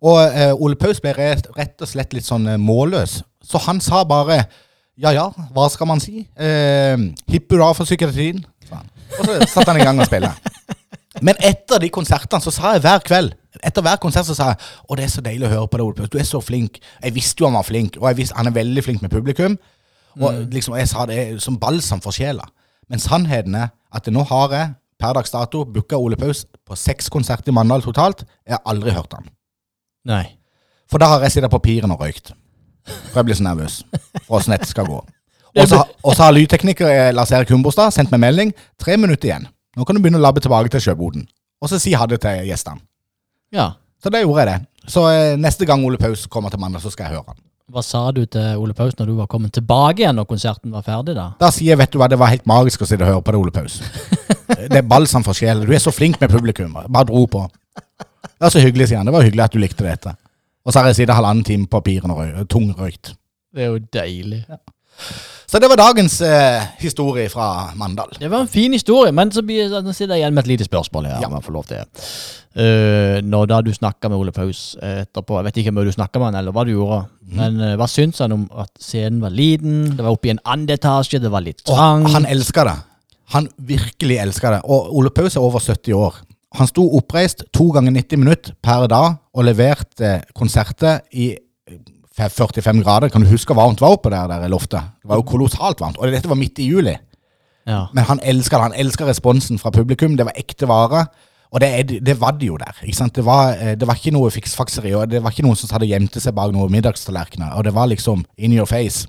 Og eh, Ole Paus ble rett, og slett litt sånn eh, målløs. Så han sa bare ja ja, hva skal man si? Eh, Hipp hurra for psykiatrien. Og så satte han i gang å spille. Men etter de konsertene så sa jeg hver kveld Etter hver konsert så sa jeg Å, det er så deilig å høre på deg, Ole Paus. Du er så flink. Jeg visste jo han var flink, og jeg visste, han er veldig flink med publikum. Og liksom, jeg sa det som balsam for sjela. Men sannheten er at nå har jeg per dags dato booka Ole Paus på seks konserter i Mandal totalt. Jeg har aldri hørt han. Nei. For da har jeg sittet på piren og røykt. For jeg blir så nervøs for åssen dette skal gå. Og så har lydtekniker eh, Lars Erik Humborstad sendt meg melding. Tre minutter igjen. Nå kan du begynne å labbe tilbake til Sjøboden. Og så si ha det til gjestene. Ja. Så da gjorde jeg det. Så eh, neste gang Ole Paus kommer til mandag, så skal jeg høre han. Hva sa du til Ole Paus når du var kommet tilbake igjen når konserten var ferdig, da? Da sier jeg, vet du hva, det var helt magisk å sitte og høre på det, Ole Paus. Det er balsam for sjelen. Du er så flink med publikum. Bare dro på. Det var så hyggelig, sier han. Det var hyggelig at du likte dette. Og så har jeg sittet halvannen time på papiren og røy, tungrøykt. Det er jo deilig. Så det var dagens eh, historie fra Mandal. Det var en fin historie, men så blir, jeg sitter jeg igjen med et lite spørsmål her. Ja. om jeg får lov til. Uh, når da du snakka med Ole Paus eh, etterpå, jeg vet ikke om du snakka med han eller hva du gjorde, mm. men uh, hva syns han om at scenen var liten, det var oppe i en annen etasje, det var litt Og han elska det. Han virkelig elska det. Og Ole Paus er over 70 år. Han sto oppreist to ganger 90 minutter per dag og leverte konserter i 45 grader. Kan du huske hvor varmt det var oppe der, der i loftet? Det var jo kolossalt varmt. Og dette var midt i juli. ja. Men han elska det. Han elska responsen fra publikum. Det var ekte vare. Og det, det var det jo der. Det var, eh, det var ikke noe fiksfakseri. Og det var ikke noen som hadde gjemte seg bak noen middagstallerkener. Og det var liksom in your face.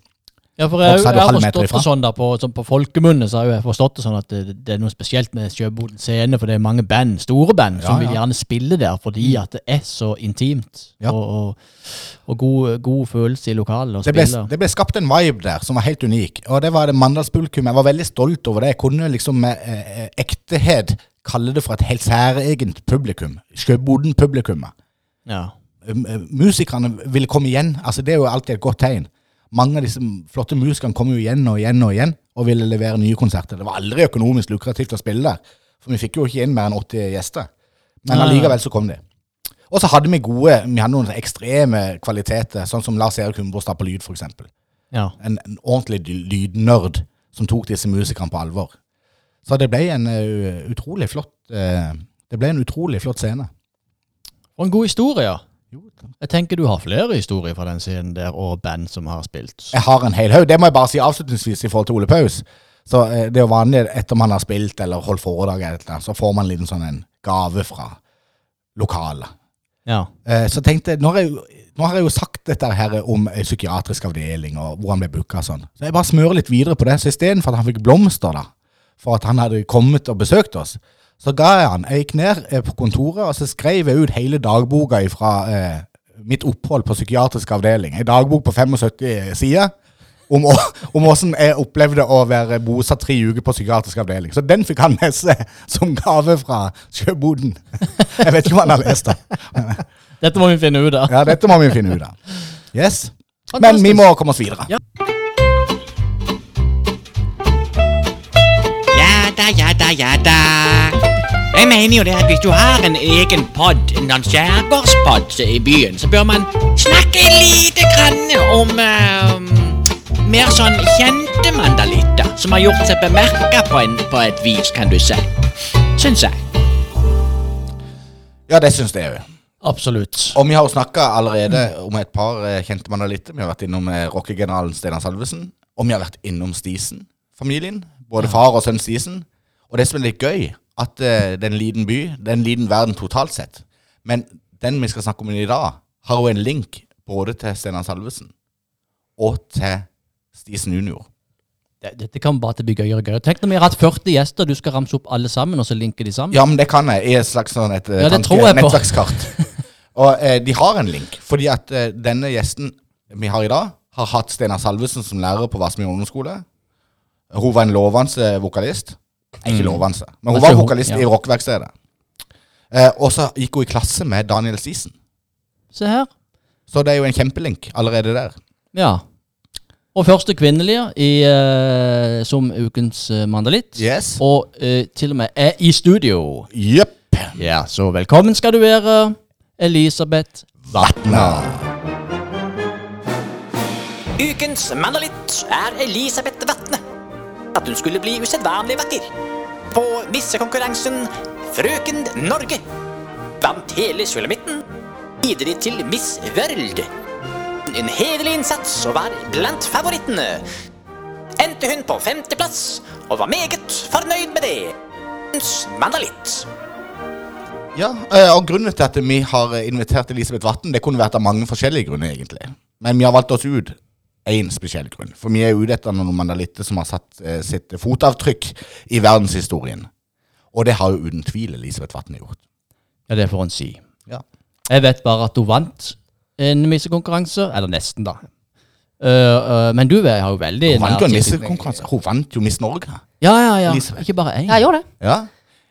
Ja, for jeg, jeg, jeg har forstått det sånn da, på, sånn på folkemunne så har jeg forstått det sånn at det, det er noe spesielt med Sjøboden scene, for det er mange band, store band, som Ja, vil gjerne spille der, fordi at det er så intimt, Ja. og, og, og god, god følelse i lokalet å Det ble, spille. det ble skapt en vibe der som var helt unik. Og det var det Mandalspublikum. Jeg var veldig stolt over det. Jeg kunne liksom med eh, ektehet kalle det for et helt særegent publikum. Sjøboden-publikummet. Ja. Um, eh, Musikerne ville komme igjen. Altså Det er jo alltid et godt tegn. Mange av disse flotte musikerne kom jo igjen og igjen og igjen og ville levere nye konserter. Det var aldri økonomisk lukrativt å spille der, for vi fikk jo ikke inn mer enn 80 gjester. Men allikevel så kom de. Og så hadde vi gode Vi hadde noen ekstreme kvaliteter, sånn som Lars Erik Humbrostad på lyd, f.eks. ja. En, en ordentlig ly- lydnerd som tok disse musikerne på alvor. Så det ble en uh, utrolig flott uh, Det ble en utrolig flott scene. Og en god historie, ja. Jeg tenker du har flere historier fra den scenen der, og band som har spilt. Jeg har en hel haug. Det må jeg bare si avslutningsvis i forhold til Ole Paus. Så eh, Det er jo vanlig etter man har spilt eller holdt foredrag, eller så får man en liten sånn en gave fra lokalet. Ja. Eh, Så tenkte jeg, nå har jeg, jo- nå har jeg jo sagt dette her om en psykiatrisk avdeling og hvor han ble booka og sånn. Så jeg bare smører litt videre på det. Så istedenfor at han fikk blomster da, for at han hadde kommet og besøkt oss, så ga jeg han Jeg gikk ned på kontoret, og så skrev jeg ut hele dagboka fra eh, mitt opphold på psykiatrisk avdeling. En dagbok på 75 sider. Om, om hvordan jeg opplevde å være bosatt tre uker på psykiatrisk avdeling. Så den fikk han med seg som gave fra Sjøboden. Jeg vet ikke om han har lest det. Dette må vi finne ut av. Ja, dette må vi finne ut av. Yes. Men vi må komme oss videre. Ja. Ja da, ja da, ja da. Jeg mener jo det at hvis du har en egen pod, en sånn skjærgårdspod i byen, så bør man snakke lite grann om uh, mer sånn kjente mandalitter som har gjort seg bemerka på, på et vis, kan du si. Syns jeg. Ja, det syns jeg òg. Absolutt. Og vi har jo snakka allerede om et par eh, kjente mandalitter. Vi har vært innom eh, rockegeneralen Steinar Salvesen. Og vi har vært innom Stisen-familien. Både far og sønn Stisen. Og det som er litt gøy, at eh, det er en liten by, det er en liten verden totalt sett. Men den vi skal snakke om i dag, har jo en link både til Steinar Salvesen og til Stisen junior. Dette kan bare til bli gøyere gøyere. Tenk når vi har hatt 40 gjester, du skal ramse opp alle sammen, og så linke de sammen. Ja, men det kan jeg i et slags sånn et eh, Ja, nettverkskart. og eh, de har en link, fordi at eh, denne gjesten vi har i dag, har hatt Steinar Salvesen som lærer på Vassmyr ungdomsskole. Hun var en lovende eh, vokalist. Nei, Ikke lovende, men hun var vokalist ja. i rockeverkstedet. Eh, og så gikk hun i klasse med Daniel Sisen. Se her. Så det er jo en kjempelink allerede der. Ja. Og første kvinnelige i, eh, som ukens uh, mandalitt. Yes. Og eh, til og med er i studio. Jepp. Ja, så velkommen skal du være, Elisabeth Vatna. Ukens mandalitt er Elisabeth Vatne. At hun skulle bli usedvanlig vakker. På missekonkurransen Frøken Norge. Vant hele sulamitten. Videre til Miss World. En hederlig innsats og var blant favorittene. Endte hun på femteplass og var meget fornøyd med det. Mandalitt. Ja, eh, og grunnen til at vi har invitert Elisabeth Vatn, det kunne vært av mange forskjellige grunner, egentlig. Men vi har valgt oss ut én spesiell grunn. For vi er ute etter noen mandalitter som har satt eh, sitt fotavtrykk i verdenshistorien. Og det har jo uten tvil Elisabeth Vatne gjort. Ja, det får en si. Ja. Jeg vet bare at hun vant en missekonkurranse, eller nesten, da. Uh, uh, men du har jo veldig Hun vant jo en missekonkurranse. Hun vant jo Miss Norge. Ja, ja, ja. Elisabeth. Ikke bare én. Ja, jeg gjorde det. Ja.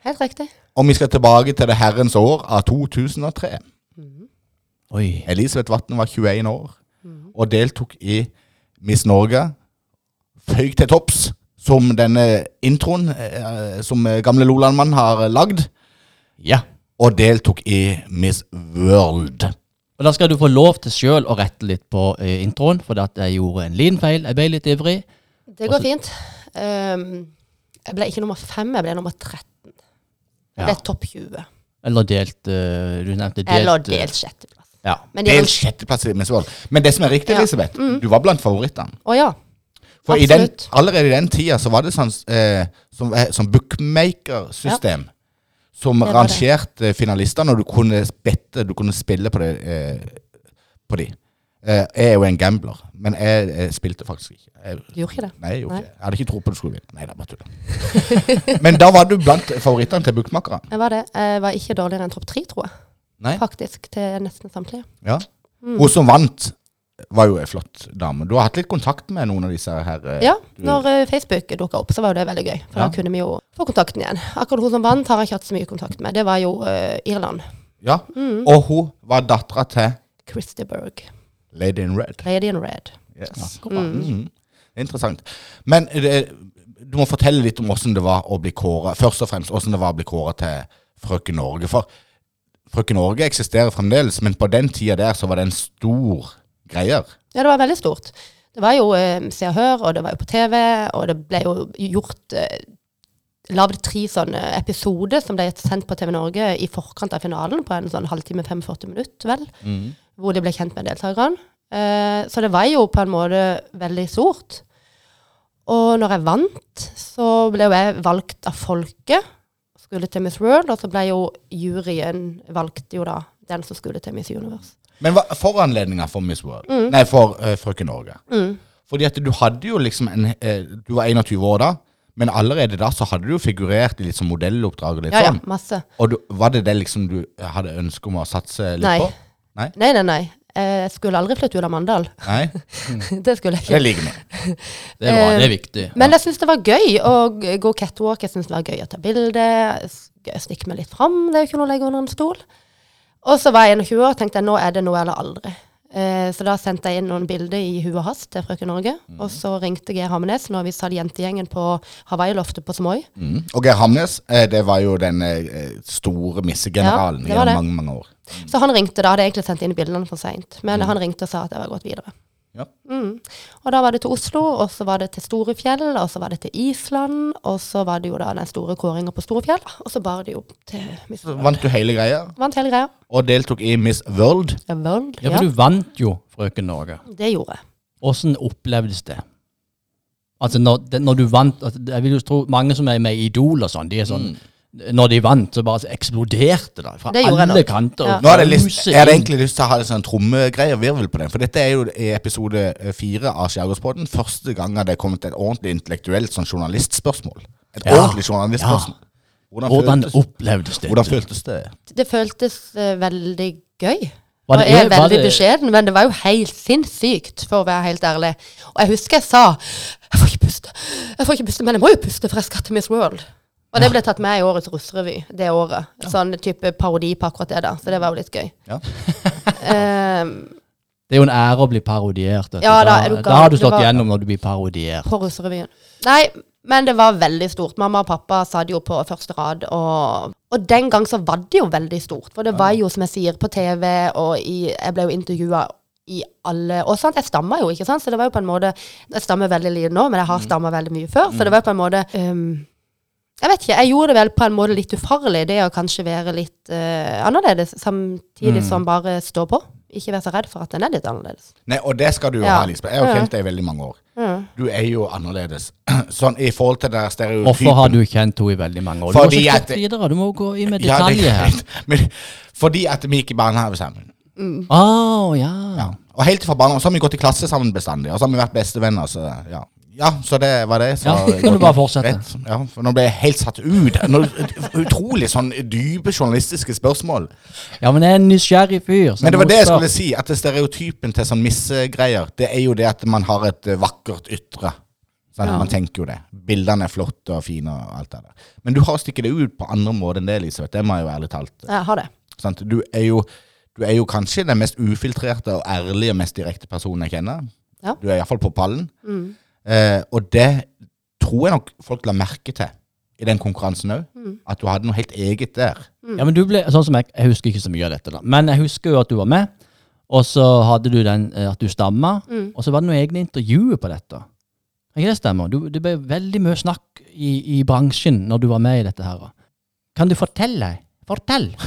Helt riktig. Og vi skal tilbake til det herrens år av 2003. Oi. Elisabeth Vatne var 21 år og deltok i Miss Norge. Føyk til topps som denne introen eh, som gamle Lolandmann har lagd. Ja. Og deltok i Miss World. Og da skal du få lov til sjøl å rette litt på eh, introen, for at jeg gjorde en liten feil. Jeg ble litt ivrig. Det går fint. Um, jeg ble ikke nummer fem, jeg ble nummer 13. Jeg Ja. ble topp 20. Eller delt uh, Du nevnte delt. Eller delt sjetteplass. Ja. Men de Delt sjetteplass i Miss World. Men det som er riktig, Ja. Elisabeth, du var blant favorittene. Oh, ja. For i den, allerede i den tida så var det sånn, eh, som, som bookmaker-system. Som Det var det. rangerte finalistene, og du kunne bette, du kunne spille på, det, eh, på de. Eh, jeg er jo en gambler, men jeg, jeg spilte faktisk ikke. Jeg, gjorde ikke det? nei, jeg, gjorde Nei. ikke. jeg hadde ikke tro på du skulle vinne. Nei, det er bare tull. men da var du blant favorittene til bookmakerne. Jeg var det. Jeg var ikke dårligere enn topp tre, tror jeg. Nei? Faktisk. Til nesten samtlige. Ja. Mm. Hun som vant, var jo ei flott dame. Du har hatt litt kontakt med noen av disse her? eh, Ja, du- når eh, Facebook dukka opp, så var jo det veldig gøy. For Ja. da kunne vi jo få kontakten igjen. Akkurat hun som vant, har jeg ikke hatt så mye kontakt med. Det var jo eh, Irland. ja. Mm. Og hun var dattera til Christy Berg. Lady in Red. Lady in Red. Yes. Mhm. Interessant. Men det, du må fortelle litt om hvordan det var å bli kåra Først og fremst åssen det var å bli kåra til Frøken Norge. For Frøken Norge eksisterer fremdeles, men på den tida der så var det en stor greier. Ja, det var veldig stort. Det var jo eh, Se og Hør, og det var jo på TV, og det ble jo gjort eh, Lagd tre sånne episoder som ble sendt på TV Norge i forkant av finalen, på en sånn halvtime, 45 minutter, vel. Hvor de ble kjent med deltakerne. Eh, så det var jo på en måte veldig stort. Og når jeg vant, så ble jo jeg valgt av folket. Skulle til Miss World, og så ble jo juryen valgt jo da den som skulle til Miss Universe. Men hva foranledninga for Miss World? Nei, for uh, Frøken Norge. Mm. Fordi at du hadde jo liksom en uh, Du var 21 år da, men allerede da så hadde du jo figurert i litt sånn modelloppdrag og litt Ja, ja, sånn. masse. Og du, var det det liksom du hadde ønske om å satse litt Nei. på? Nei? Nei, nei, nei. Jeg skulle aldri flytte ut av Mandal. Nei? Det skulle jeg ikke. Det ligger vi. Det, var, Eh, det viktig. Men jeg syns det var gøy å gå catwalk. Jeg syns det var gøy å ta bilde. stikke meg litt fram. Det er jo ikke noe å legge under en stol. Og så var jeg 21 år og tenkte jeg, nå er det noe eller aldri. Eh, så da sendte jeg inn noen bilder i huet og hast til Frøken Norge. Og så ringte Geir Hamnes når vi satt jentegjengen på Hawaii-loftet på Smoy. Mm. Og Geir Hamnes, eh, det var jo den eh, store missegeneralen Ja, i mange, mange år. Så han ringte da. Hadde egentlig sendt inn bildene for seint. Men han ringte og sa at jeg var gått videre. Ja. Mm. Og da var det til Oslo, og så var det til Storefjell, og så var det til Island, og så var det jo da den store kåringa på Storefjell, og så bar det jo til Miss Så World. vant du hele greia, Vant hele greia. og deltok i Miss World. Ja, World. Ja, Ja, for du vant jo Frøken Norge. det gjorde jeg. Åssen opplevdes det? Altså når, når du vant altså, Jeg vil jo tro mange som er med i Idol og sånn, de er sånn Når de vant, så bare eksploderte det fra Det alle nok. kanter. Ja. Nå hadde jeg, lyst, jeg hadde egentlig lyst til å ha en sånn trommegreie og virvel på den, for dette er jo i episode eh, fire av Skjærgårdspodden første gang det er kommet et ordentlig intellektuelt sånn journalistspørsmål. Et Ja. ordentlig journalistspørsmål. Hvordan, Hvordan føltes, opplevdes det? hvordan føltes det? Det føltes uh, veldig gøy. Var og det- jeg er veldig det- beskjeden, men det var jo helt sinnssykt, for å være helt ærlig. Og jeg husker jeg sa Jeg får ikke puste, jeg får ikke puste, men jeg må jo puste, for jeg skal til Miss World. Og det ble tatt med i årets russerevy det året. Sånn type parodi på akkurat det, da. Så det var jo litt gøy. Ja. um, Det er jo en ære å bli parodiert. Ja, da du da, har du slått var- gjennom når du blir parodiert. på russerevyen. Nei, men det var veldig stort. Mamma og pappa satt jo på første rad, og, og den gang så var det jo veldig stort. For det var jo, som jeg sier, på TV, og i, jeg ble jo intervjua i alle Og sant, jeg stammer jo, ikke sant, så det var jo på en måte Jeg stammer veldig lite nå, men jeg har stamma veldig mye før, så det var jo på en måte ehm, jeg vet ikke, jeg gjorde det vel på en måte litt ufarlig, det å kanskje være litt uh, annerledes, samtidig som bare stå på. Ikke være så redd for at den er litt annerledes. Nei, og det skal du jo Ja. ha, Lisbeth. Jeg har jo kjent deg i veldig mange år. Mm. Du er jo annerledes. Sånn i forhold til den der stereotypen. Hvorfor har du kjent henne i veldig mange år? Du må ikke så videre. Du må gå inn med Ja, det er detaljer her. Men fordi at vi gikk i barnehage sammen. Å, ja. Ja. Og helt fra barnehage så har vi gått i klasse sammen bestandig. Og så har vi vært bestevenner. Så ja. Ja, så det var det. Så Ja, kan du bare fortsette. Rett. Ja, for nå ble jeg helt satt ut. Nå, utrolig sånn dype journalistiske spørsmål. Ja, men jeg er en nysgjerrig fyr. Men det var det jeg skulle si, at stereotypen til sånn missegreier, det er jo det at man har et eh, vakkert ytre. Sant? Ja. Man tenker jo det. Bildene er flotte og fine og alt det der. Men du har stikket det ut på andre måter enn det, Elisabeth. Det må jeg jo ærlig talt. Jeg har det. Sånn, Du er jo Du er jo kanskje den mest ufiltrerte og ærlige og mest direkte personen jeg kjenner. Ja. Du er iallfall på pallen. Mm. Eh, og det tror jeg nok folk la merke til i den konkurransen òg. Mm. At du hadde noe helt eget der. Ja, men du ble, sånn som jeg, jeg husker ikke så mye av dette da, men jeg husker jo at du var med, og så hadde du den, eh, at du stamma, Mm. og så var det noen egne intervjuer på dette. Ikke det stemmer? Du, det ble veldig mye snakk i, i bransjen når du var med i dette her. Kan du fortelle? Fortell!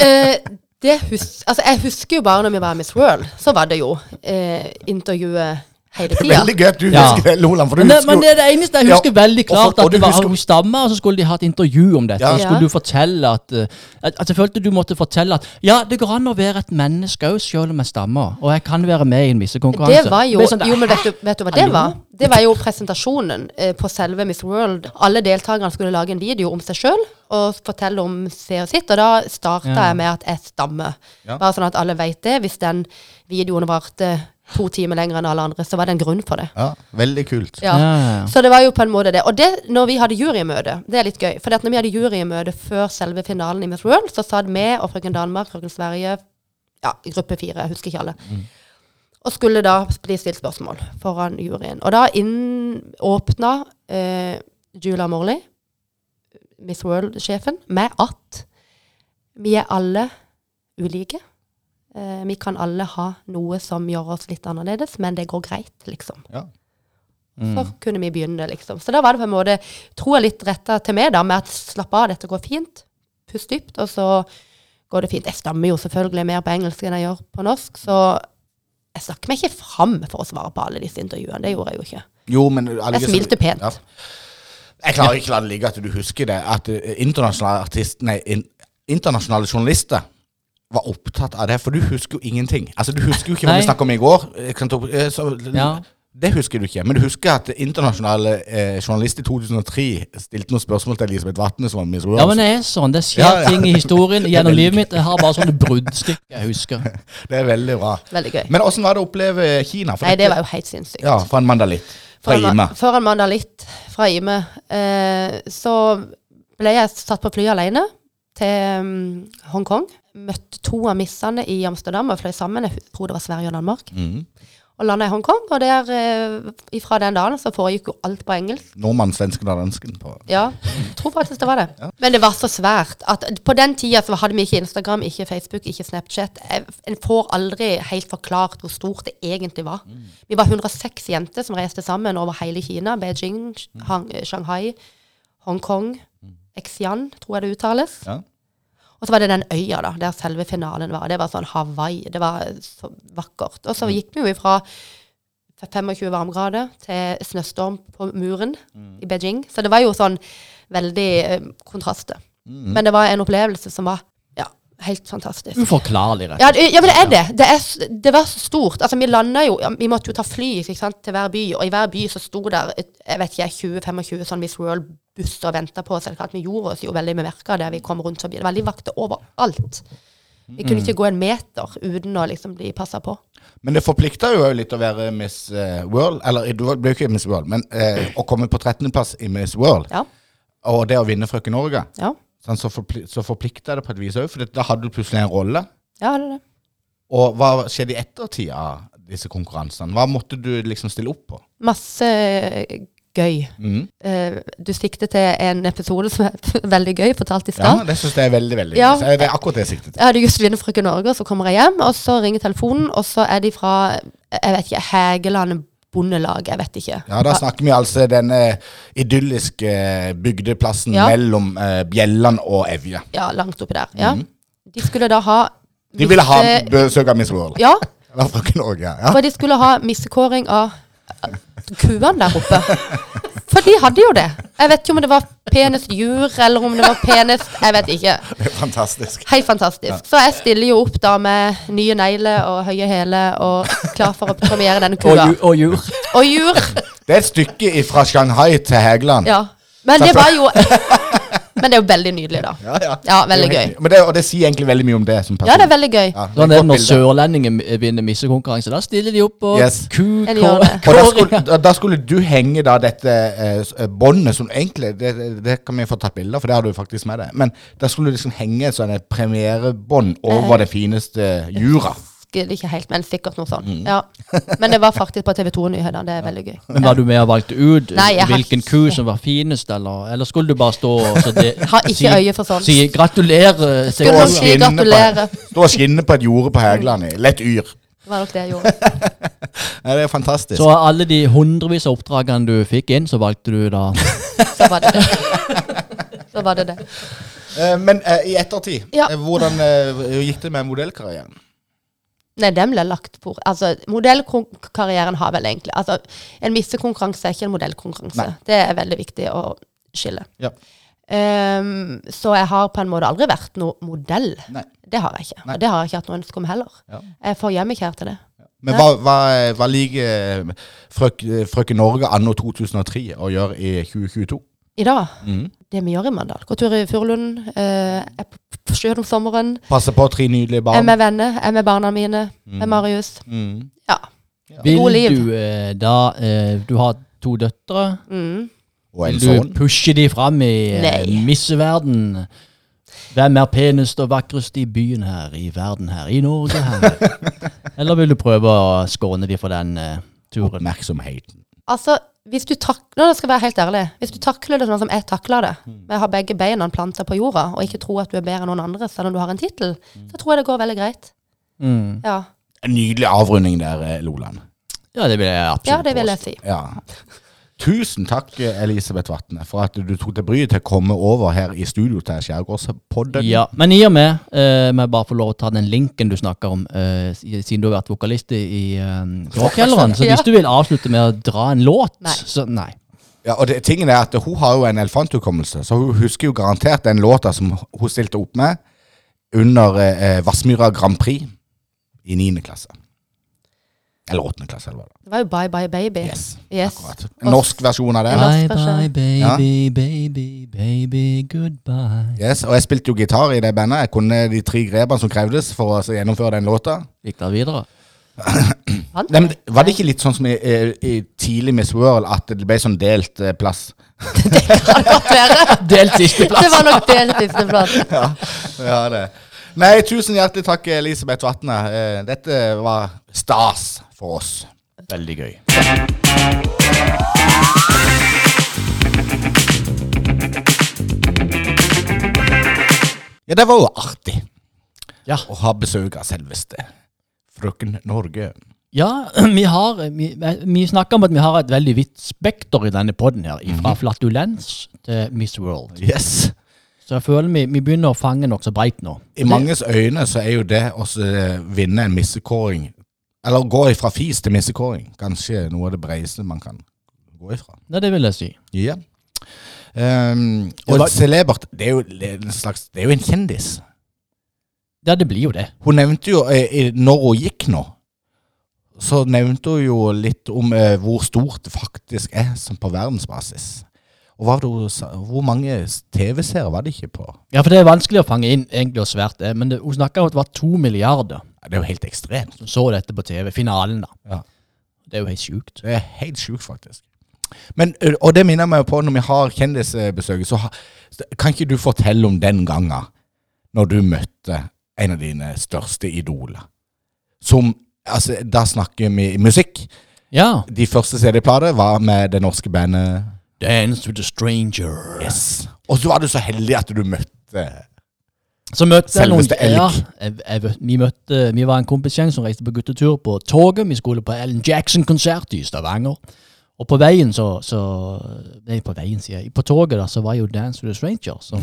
Eh, det hus altså, jeg husker jo bare når vi var i Miss World, så var det jo eh, intervjuet hele tida. Veldig gøy at du Ja. husker det, Loland. For du Men det, husker men det er det eneste jeg Ja, husker veldig og for- klart, og at du det var husker- hun stamma, og så skulle de ha et intervju om dette. Ja. Så skulle Ja. du fortelle at, eh, at, at Jeg følte du måtte fortelle at ja, det går an å være et menneske òg, selv om jeg stammer. Og jeg kan være med i en missekonkurranse. Det var jo, sånn, jo men vet du, vet du hva det Hallo? var? Det var jo presentasjonen eh, på selve Miss World. Alle deltakerne skulle lage en video om seg sjøl og fortelle om se og sitt. Og da starta Ja. jeg med at jeg stammer. Ja. Bare sånn at alle vet det. Hvis den videoen varte to timer lenger enn alle andre, så var det en grunn for det. Ja, veldig kult. Ja. Ja, ja, ja. Så det var jo på en måte det. Og det når vi hadde jurymøte, det er litt gøy. For når vi hadde jurymøte før selve finalen i Miss World, så satt vi og frøken Danmark, frøken Sverige, ja, gruppe fire, jeg husker ikke alle. Og skulle da bli stilt spørsmål foran juryen. Og da inn, åpna eh, Julia Morley, Miss World-sjefen, med at vi er alle ulike. Eh, vi kan alle ha noe som gjør oss litt annerledes, men det går greit, liksom. Ja. Mm. Så kunne vi begynne, liksom. Så da var det på en måte, jeg, litt retta til meg, da, med at slapp av, dette går fint. Pust dypt, og så går det fint. Jeg stammer jo selvfølgelig mer på engelsk enn jeg gjør på norsk, så jeg snakker meg ikke fram for å svare på alle disse intervjuene. Det gjorde jeg jo ikke. Jo, men Jeg smilte pent. Ja. Jeg klarer ikke la det ligge at du husker det. At eh, internasjonale artist, nei, in, internasjonale journalister var opptatt av det. For du husker jo ingenting. Altså, Du husker jo ikke hva vi snakket om i går. Eh, så, Ja. Det husker du ikke. Men du husker at internasjonale eh, journalister i 2003 stilte noen spørsmål til Elisabeth Vatne, som var Miss ja, men det er sånn. Det skjer Ja, ja. ting i historien gjennom livet mitt. Jeg har bare sånne bruddstykker jeg husker. Det er veldig bra. Veldig gøy. Men åssen var det å oppleve Kina? For Nei, det dette- var jo helt sinnssykt. Ja, for en mandalitt. Fra Ime. For en mandalitt fra Ime. Eh, så ble jeg satt på fly alene til um, Hongkong. Møtte to av missene i Amsterdam og fløy sammen. Jeg tror det var Sverige og Danmark. Mm. Og landa i Hongkong. Og der, ifra den dagen så foregikk jo alt på engelsk. Nordmann, svensken og dansken på Ja, jeg tror faktisk det var det. Men det var så svært at på den tida så hadde vi ikke Instagram, ikke Facebook, ikke Snapchat. En får aldri helt forklart hvor stort det egentlig var. Vi var 106 jenter som reiste sammen over hele Kina. Beijing, Hang, Shanghai, Hongkong, Xi'an, tror jeg det uttales. Ja. Og så var det den øya da, der selve finalen var. Det var sånn Hawaii. Det var så vakkert. Og så gikk vi jo ifra 25 varmegrader til snøstorm på muren i Beijing. Så det var jo sånn veldig eh, kontraster. Men det var en opplevelse som var helt fantastisk. Uforklarlig, rett. Ja, slett. ja, men det er det. Det, er, det var så stort. Altså, vi landa jo Vi måtte jo ta fly ikke sant, til hver by, og i hver by så sto der jeg vet ikke, 20-25 sånn Miss World-busser og venta på oss. Vi gjorde oss jo veldig med bemerka der vi kom rundt forbi. Det var livvakter overalt. Vi kunne ikke gå en meter uten å liksom bli passa på. Men det forplikta jo litt å være Miss eh, World. Eller du ble jo ikke Miss World, men eh, å komme på 13.-plass i Miss World, Ja. og det å vinne Frøken Norge, Ja, sånn, så, forpli så forplikta det på et vis òg, for da hadde du plutselig en rolle. ja det det. Og hva skjedde i ettertid av disse konkurransene? Hva måtte du liksom stille opp på? Masse gøy. Mm. Uh, du sikter til en episode som er veldig gøy, fortalt i Ja, det syns jeg er veldig, veldig Ja. gøy. Det er akkurat det jeg siktet til. Jeg hadde just vunnet Frøken Norge, og så kommer jeg hjem, og så ringer telefonen, og så er de fra jeg vet ikke, Hægeland bondelag, jeg vet ikke. Ja, Da snakker vi altså denne idylliske eh, bygdeplassen Ja. mellom eh, Bjelland og Evje. Ja, langt oppi der. Ja. De skulle da ha Mhm. De ville ha besøk av Miss World. Ja, Eller Frøken Norge. Ja. for de skulle ha missekåring av eh, kuene der oppe. For de hadde jo det. Jeg vet ikke om det var penest jur, eller om det var penest Jeg vet ikke. Det er fantastisk. Helt fantastisk. Så jeg stiller jo opp da med nye negler og høye hæler og klar for å premiere denne kua. ju, og jur. Og jur. Det er et stykke fra Shanghai til Hægeland. Ja. Men det var jo Men det er jo veldig nydelig, da. Ja, ja. Ja, veldig gøy. Men det, og det sier egentlig veldig mye om det som person. Ja, det er veldig gøy. Ja, Sånn det er det et når sørlendinger vinner missekonkurranse. Da stiller de opp og Yes. ku, gjør det. Og da skulle, da, da skulle du henge da dette eh, eh, båndet som egentlig det, det, kan vi få tatt bilde av, for det har du faktisk med deg. Men da skulle du liksom henge et sånn premierebånd over det fineste jura. Husker det ikke helt, men sikkert noe sånt. Mm. Ja. Men det var faktisk på TV 2-nyhetene. Det er veldig gøy. Men var du med og valgte ut Nei, hvilken har ku som var finest, eller, eller skulle du bare stå og så det, Har ikke øye for sånt. Si gratulerer. Og si skinne. Stå og skinne på et jorde på Hægeland i lett yr. Det var nok det jeg gjorde. Ja, det er fantastisk. Så av alle de hundrevis av oppdragene du fikk inn, så valgte du da Så var det det. Så var det det. Eh, men uh, i ettertid, Ja. eh, hvordan uh, gikk det med modellkarrieren? Nei, den ble lagt på Altså, modellkarrieren har vel egentlig Altså, en missekonkurranse er ikke en modellkonkurranse. Nei. Det er veldig viktig å skille. Ja. Um, så jeg har på en måte aldri vært noe modell. Nei. Det har jeg ikke. Nei. Og det har jeg ikke hatt noe ønske om heller. Ja. Jeg er for hjemmekjær til det. Men hva, hva, hva liker frøk, Frøken Norge anno 2003 å gjøre i 2022? I dag, Mhm. Det vi gjør i Mandal Gå tur i Furulund, eh, er på på sjøen om sommeren, Passer på tre nydelige barn. er med venner, er med barna mine, med Marius. Mm. Ja. Vil God liv. du eh, da eh, Du har to døtre. Mm. Og en Vil du sønn. pushe de fram i eh, misseverden? Hvem er penest og vakrest i byen her, i verden her, i Norge her? Eller vil du prøve å skåne de for den turen? Oppmerksomheten. Altså, hvis du takler det, skal jeg være helt ærlig, hvis du takler det sånn som jeg takler det, Mm. med å ha begge beina planta på jorda, og ikke tro at du er bedre enn noen andre, selv om du har en tittel, så tror jeg det går veldig greit. Mm. Ja, En nydelig avrunding der, eh, Loland. Ja, det vil jeg absolutt ja det vil jeg si. Ja. Tusen takk, Elisabeth Vatne, for at du tok deg bryet til å komme over her i studio til Skjærgårdspodden. Ja, men i og med, eh, må bare få lov å ta den linken du snakker om, eh, siden du har vært vokalist i, eh, Kråkjelleren, så Ja. hvis du vil avslutte med å dra en låt, Nei. så nei. Ja, og det, tingen er at Hun har jo en elefanthukommelse, så hun husker jo garantert den låta som hun stilte opp med under eh, Vassmyra Grand Prix i 9. klasse. Eller åttende klasse, eller det var. Det var jo Bye Bye Baby. Yes, Yes. akkurat. En norsk versjon av det. Bye bye baby, baby, baby, goodbye. Yes, og jeg spilte jo gitar i det bandet. Jeg kunne de tre grepene som krevdes for å gjennomføre den låta. Gikk det videre? Nei, men var det ikke litt sånn som i, i, i tidlig Miss World, at det ble sånn delt eh, plass? Godt være. Delt sisteplass. Det var nok delt sisteplass. Ja, det. Nei, tusen hjertelig takk, Elisabeth Vatne. Eh, Dette var stas for oss. Veldig gøy. Ja, det var jo artig Ja. å ha besøk av selveste frøken Norge. Ja, vi har Vi, vi snakker om at vi har et veldig vidt spekter i denne podden her. Fra flatulens til Miss World. Yes. Så jeg føler vi, vi begynner å fange nokså breit nå. I manges øyne så er jo det å vinne en missekåring, eller gå ifra fis til missekåring, kanskje noe av det bredeste man kan gå ifra. Ja, det vil jeg si. Ja. Um, og var- celebert, det er jo det er en slags Det er jo en kjendis. Ja, det blir jo det. Hun nevnte jo, eh, når hun gikk nå, så nevnte hun jo litt om eh, hvor stort det faktisk er som på verdensbasis. Og det? Hvor mange TV-seere var det ikke på? Ja, for det er vanskelig å fange inn egentlig og svært det. Men det, hun snakka om at det var to milliarder Ja, Det er jo helt ekstremt. som så dette på TV. Finalen, da. Ja. Det er jo helt sjukt. Det er helt sjukt, faktisk. Men, og det minner meg på når vi har kjendisbesøket, så ha, kan ikke du fortelle om den gangen når du møtte en av dine største idoler? Som Altså, da snakker vi musikk. Ja. De første CD-plater var med det norske bandet Dance with a stranger. Yes. Og så var du så heldig at du møtte Så møtte Selveste noen elg. Ja, jeg, jeg, vi møtte Vi var en kompisgjeng som reiste på guttetur på toget. Vi skulle på Ellen Jackson-konsert i Stavanger. Og på veien så, så Nei, på veien, sier jeg. På toget da, så var jo Dance with a Stranger. Så,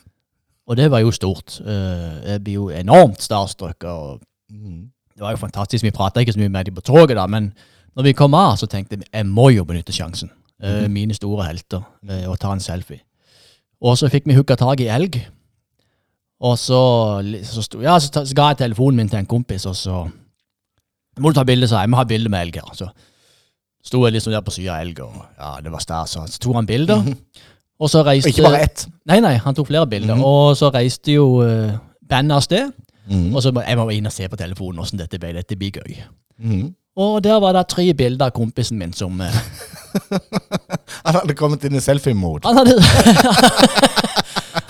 og det var jo stort. Eh, Jeg blir jo enormt starstruck. Og det var jo fantastisk. Vi prata ikke så mye med dem på toget, da, men når vi kom av, så tenkte jeg jeg må jo benytte sjansen. Eh, Mine store helter. eh, Og ta en selfie. Og så fikk vi hooka tak i elg. Og så, så, sto, ja, så, så ga jeg telefonen min til en kompis, og så må du ta bilde, sa jeg. Må ha bilde med elg her. Så sto jeg liksom der på sida av elg, og ja, det var stas. Så tok han bilder. Og så reiste Ikke bare ett. Nei, nei, han tok flere bilder. Mhm. Og så reiste jo uh, bandet av sted. Mm. Og så må jeg må inn og se på telefonen åssen dette ble. Dette blir gøy. Mm. Og der var det tre bilder av kompisen min som eh, Han hadde kommet inn i selfie-mode. Han hadde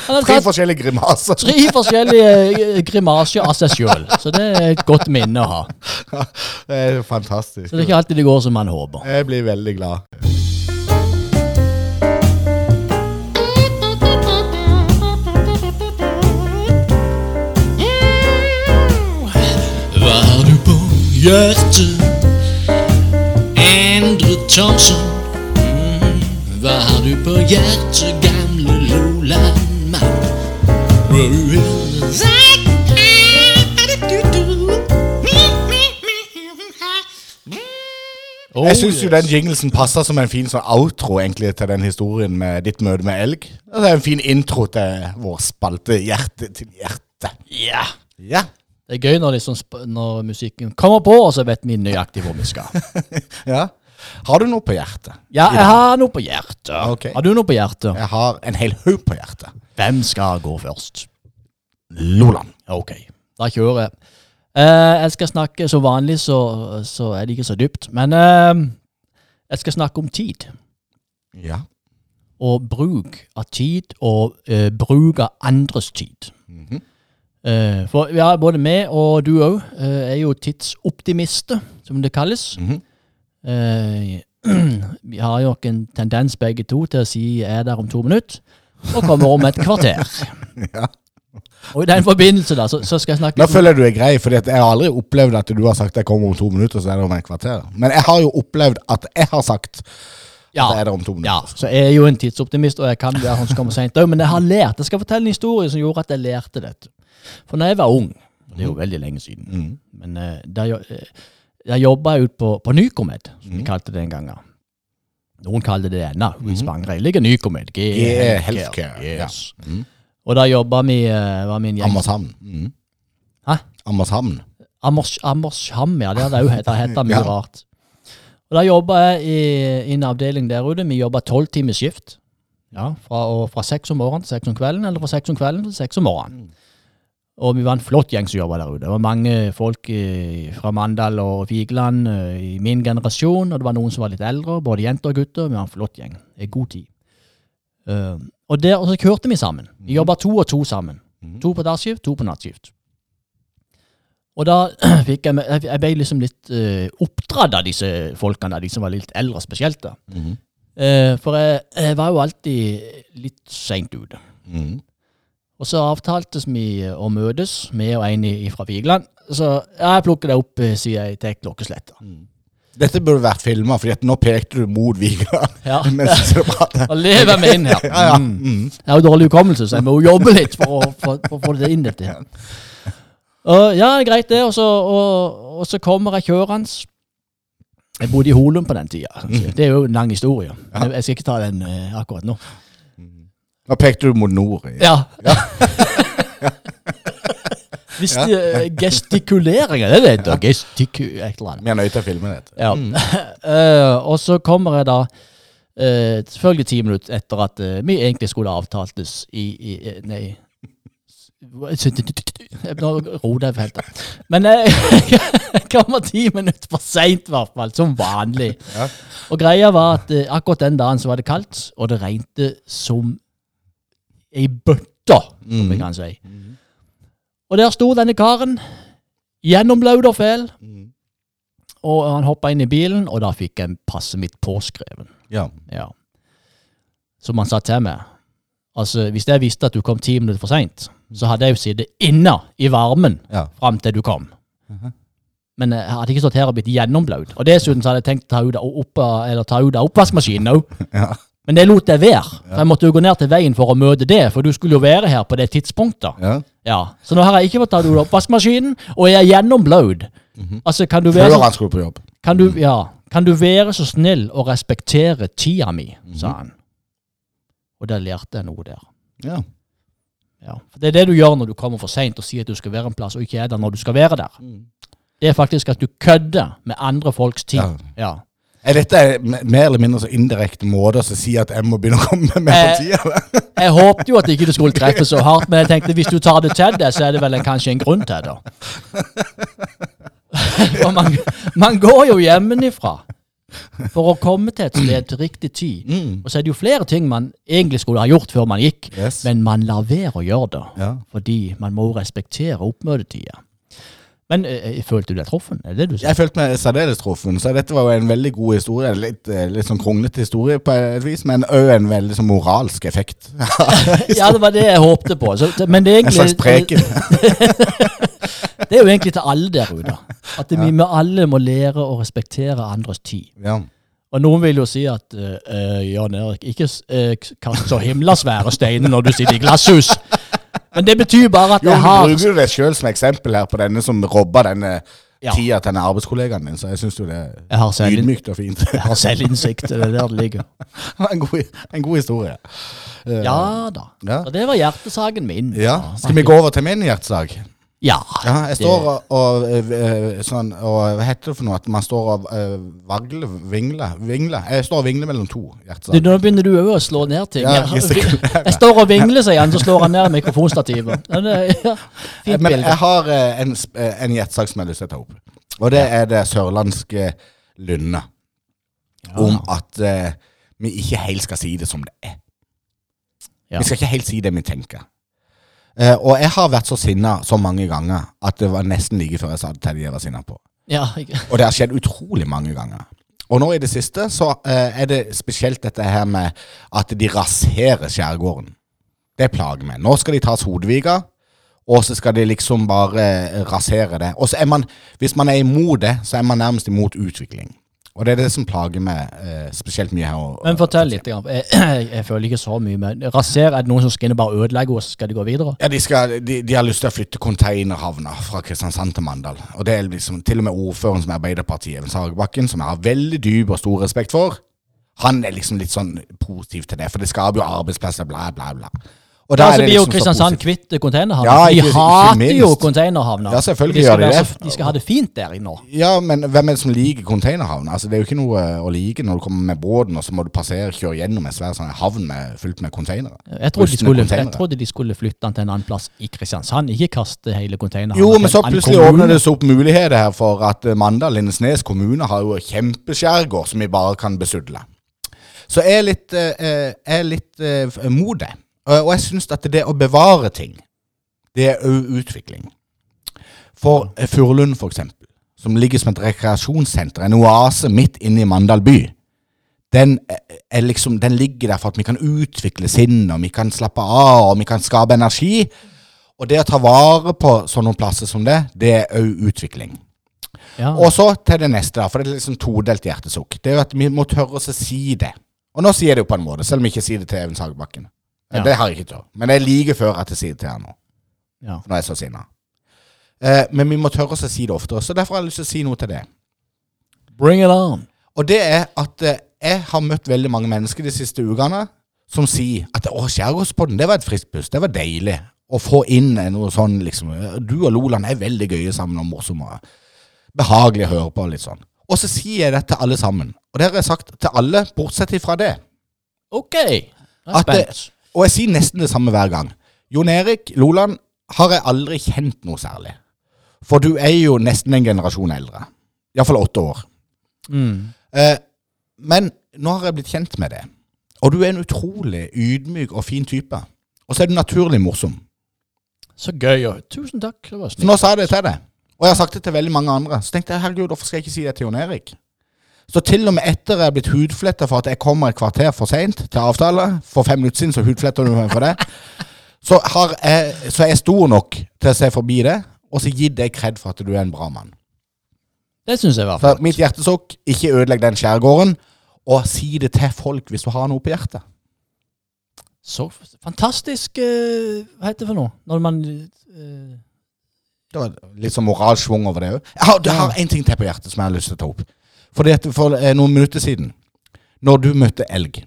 Han hadde Tre tatt forskjellige grimaser. tre forskjellige eh, grimaser av seg sjøl. Så det er et godt minne å ha. Det er fantastisk. Så det er ikke alltid det går som man håper. Jeg blir veldig glad. Hva har du på hjertet? Thomsen. Mm. Hva har du på hjertet, gamle Loland-mann? Oh, Jeg syns jo den jinglesen passer som en fin sånn outro egentlig til den historien med ditt møte med elg. Og Det er en fin intro til vår spalte Hjerte til hjerte. Ja. Ja. Det er gøy når, liksom, når musikken kommer på, og så vet vi nøyaktig hvor vi skal. ja. Har du noe på hjertet? Ja, jeg har noe på hjertet. Ok. Har du noe på hjertet? Jeg har en hel haug på hjertet. Hvem skal gå først? Loland. Ok, da kjører jeg. Eh, jeg skal snakke så vanlig, så, så er det ikke så dypt. Men eh, jeg skal snakke om tid. Ja. Og bruk av tid, og eh, bruk av andres tid. Mhm. Eh, for ja, både vi og du òg er jo tidsoptimister, som det kalles. Mhm. Eh, vi har jo en tendens begge to til å si 'jeg er der om to minutter', og kommer om et kvarter. Ja. Og i den forbindelse da, så, så skal jeg snakke Nå føler jeg du er grei, for jeg har aldri opplevd at du har sagt jeg kommer om to minutter, så er det om et kvarter. Men jeg har jo opplevd at jeg har sagt ja, at det er der om to minutter. ja, så jeg er jo en tidsoptimist, og jeg kan være han som kommer seint òg, men jeg har lært. Jeg skal fortelle en historie som gjorde at jeg lærte dette. For når jeg var ung, det er jo veldig lenge siden, mm. men uh, da jeg, eh, jeg jobba ut ute på, på Nycomed, som vi kalte det den gangen. Noen kalte det ennå. Vi sprang ligger Nycomed. G yeah, Healthcare, Yes. Mhm. Og da jobba vi eh, var min en gjeng Ammershavn. Mm. Hæ? Ammershamn. Ammers, Ammersham, ja. Det hadde òg hett. Mye Ja. rart. Og Da jobba jeg i, i en avdeling der ute. Vi jobba tolv timers skift. Ja, fra, fra seks om morgenen til seks om kvelden, eller fra seks om kvelden til seks om morgenen. Og vi var en flott gjeng som jobba der ute. Det var mange folk eh, fra Mandal og Vigeland eh, i min generasjon, og det var noen som var litt eldre, både jenter og gutter. Vi var en flott gjeng. En god tid. Eh, og, der, og så kjørte vi sammen. Vi jobba to og to sammen. To på dagskift, to på nattskift. Og da fikk jeg, jeg ble liksom litt uh, oppdratt av disse folkene, de som var litt eldre spesielt. da. Mhm. Eh, for jeg, jeg var jo alltid litt seint ute. Mhm. Og så avtaltes vi å møtes, med og en i- fra Vigeland. Så jeg plukker det opp, siden sier jeg tar klokkesletta. Dette burde vært filma, for nå pekte du mot Vigeland. Ja. og. Lever meg inn her. Ja, ja. Mm. Jeg har jo dårlig hukommelse, så jeg må jo jobbe litt for å, for, for å få det inn dette her. Og, ja, greit det. Og så, og, og så kommer jeg kjørende. Jeg bodde i Holum på den tida. Det er jo en lang historie. Jeg skal ikke ta den uh, akkurat nå. Nå pekte du mot nord. Ja. Ja. Hvis det er gestikuleringer, det det det heter. Gestiku... Et eller annet. Vi er nødt til å filme dette. Ja. Eh, og så kommer jeg da uh, selvfølgelig ti minutter etter at uh, vi egentlig skulle avtaltes i, i Nei Nå roter jeg for helt. Men jeg, kommer ti minutter for seint, i hvert fall. Som vanlig. Ja. Og greia var at akkurat den dagen så var det kaldt, og det regnet som ei bøtte, som vi kan si. Og der sto denne karen, gjennomblød og fæl. Og han hoppa inn i bilen, og da fikk jeg passet mitt påskreven. Ja. Ja. Som han sa til meg. Altså, hvis jeg visste at du kom ti minutter for seint, så hadde jeg jo sittet inne i varmen Ja. fram til du kom. Men jeg hadde ikke stått her og blitt gjennomblaut. Og dessuten så hadde jeg tenkt å ta ut av, opp, eller ta ut oppvaskmaskinen òg. Ja. Men det lot jeg være. For jeg måtte jo gå ned til veien for å møte det, for du skulle jo være her på det tidspunktet. Ja. Ja, Så nå har jeg ikke fått tatt ut oppvaskmaskinen, og jeg er gjennomblødd. Altså, kan du være Før han skulle på jobb. kan du, ja, kan du være så snill å respektere tida mi, sa han. Og der lærte jeg noe der. Ja. Ja. For Det er det du gjør når du kommer for seint og sier at du skal være en plass, og ikke er der når du skal være der. Det er faktisk at du kødder med andre folks tid. Ja. Ja. Er dette me- mer eller mindre så indirekte måter å si at jeg må begynne å komme med på partier? eller? Jeg håpte jo at ikke du skulle treffe så hardt, men jeg tenkte hvis du tar det til deg, så er det vel en, kanskje en grunn til det. For man, man går jo hjemmefra for å komme til et sted til riktig tid. Mm. Og så er det jo flere ting man egentlig skulle ha gjort før man gikk, Yes. men man lar være å gjøre det. Ja. Fordi man må respektere oppmøtetida. Men eh, følte du deg truffen? Er det det du sier? Jeg følte meg særdeles truffen, så dette var jo en veldig god historie. Litt, eh, litt sånn kronglete historie på et vis, men òg en veldig sånn moralsk effekt. Ja, det var det jeg håpte på. Så, det- men det er En egentlig slags preken. Det er jo egentlig til alle der ute. At vi med alle må lære å respektere andres tid. Ja. Og noen vil jo si at eh, eh, Jan Erik, ikke uh, kast så himla svære steiner når du sitter i glasshus. Men det betyr bare at Jo, jeg har har Bruker du det sjøl som eksempel her på denne som robba denne Ja. tida til denne arbeidskollegaen din, så jeg syns jo det er ydmykt og fint. Jeg har selvinnsikt. Det er der det ligger. en, god, en god historie. Eh, Ja da. Ja. Og det var hjertesaken min. ja. Skal vi gå over til min hjertesak? Ja. Ja, jeg står og, og øh, sånn Og hva heter det for noe? At man står og uh, vagler, vingler, vingler. Jeg står og vingler mellom to hjertesaker. nå begynner du òg å slå ned ting. Ja, jeg, jeg står og vingler, sier han, så slår han ned mikrofonstativet. Ja, Men bilde. jeg har uh, en, en hjertesak som jeg har lyst til å ta opp. Og det er det sørlandske lynnet. Om at uh, vi ikke helt skal si det som det er. Vi skal ikke helt si det vi tenker. Eh, og jeg har vært så sinna så mange ganger at det var nesten like før jeg sa det til de jeg var sinna på. Ja, ikke- Og det har skjedd utrolig mange ganger. Og nå i det siste så eh, er det spesielt dette her med at de raserer skjærgården. Det plager meg. Nå skal de tas Hodviga, og så skal de liksom bare eh, rasere det. Og så er man, hvis man er imot det, så er man nærmest imot utvikling. Og det er det som plager meg eh, spesielt mye her. og- Men fortell litt. Jeg, jeg, føler ikke så mye. Men raser, er det noen som skal inn og bare ødelegge, og så skal de gå videre? Ja, de, skal, de, de har lyst til å flytte containerhavna fra Kristiansand til Mandal. Og det er liksom til og med ordføreren som er Arbeiderpartiet, Even Sagerbakken, som jeg har veldig dyp og stor respekt for. Han er liksom litt sånn positiv til det, for det skaper jo arbeidsplasser, bla, bla, bla. Og Ja, så det blir jo liksom Kristiansand kvitt containerhavner. Ja, de hater jo minst. Ja, selvfølgelig gjør de det. så- De skal ha det fint der inne. nå. Ja, men hvem er det som liker containerhavn? Altså, det er jo ikke noe eh, å like når du kommer med båten, og så må du passere, kjøre gjennom en svær sånn havn med, fylt med containere. Jeg trodde, de skulle, jeg trodde de skulle flytte den til en annen plass i Kristiansand, ikke kaste hele containerhavna Jo, men så plutselig åpner det seg opp muligheter her for at eh, Mandal, Lindesnes kommune har jo kjempeskjærgård som vi bare kan besudle. Så jeg er litt, eh, eh, jeg er litt eh, mot det. Og jeg syns at det å bevare ting, det er òg utvikling. For eh, Furulund, for eksempel, som ligger som et rekreasjonssenter, en oase midt inne i Mandal by, den, er liksom, den ligger der for at vi kan utvikle sinnet, og vi kan slappe av, og vi kan skape energi. Og det å ta vare på sånne plasser som det, det er òg utvikling. Ja. Og så til det neste, for det er liksom todelt hjertesukk. Det er jo at vi må tørre å si det. Og nå sier jeg det jo på en måte, selv om jeg ikke sier det til Even Sagerbakken. Ja. Det har jeg ikke tørt. Men det er like før at jeg sier det til han nå. Ja. For nå er jeg så sinna. Eh, men vi må tørre oss å si det oftere. Så derfor har jeg lyst til å si noe til det. Bring it on. Og det er at eh, jeg har møtt veldig mange mennesker de siste ukene som sier at å, Skjærgårdspodden, det var et friskt pust. Det var deilig å få inn noe sånn, liksom. Du og Loland er veldig gøye sammen og morsomme. Behagelig å høre på, litt sånn. Og så sier jeg det til alle sammen. Og det har jeg sagt til alle, bortsett ifra det. OK. Jeg At. Og jeg sier nesten det samme hver gang. Jon Erik Loland har jeg aldri kjent noe særlig. For du er jo nesten en generasjon eldre. Iallfall åtte år. Mm. Eh, men nå har jeg blitt kjent med det. Og du er en utrolig ydmyk og fin type. Og så er du naturlig morsom. Så gøy. og Tusen takk. Det var Så nå sa jeg det til deg. Og jeg har sagt det til veldig mange andre. Så tenkte jeg herregud, hvorfor skal jeg ikke si det til Jon Erik? Så til og med etter jeg er blitt hudfletta for at jeg kommer et kvarter for seint til avtale, for fem minutter siden så hudfletter du meg for det, så, har jeg, så er jeg stor nok til å se forbi det, og så gi deg kred for at du er en bra mann. Det syns jeg var flott. mitt hjertesukk, ikke ødelegg den skjærgården, og si det til folk hvis du har noe på hjertet. Så fantastisk uh, Hva heter det for noe? Når man uh, Det var litt sånn moralsvung over det òg. Jeg har, jeg har en ting til på hjertet som jeg har lyst til å ta opp. For, det, for eh, noen minutter siden, når du møtte elg,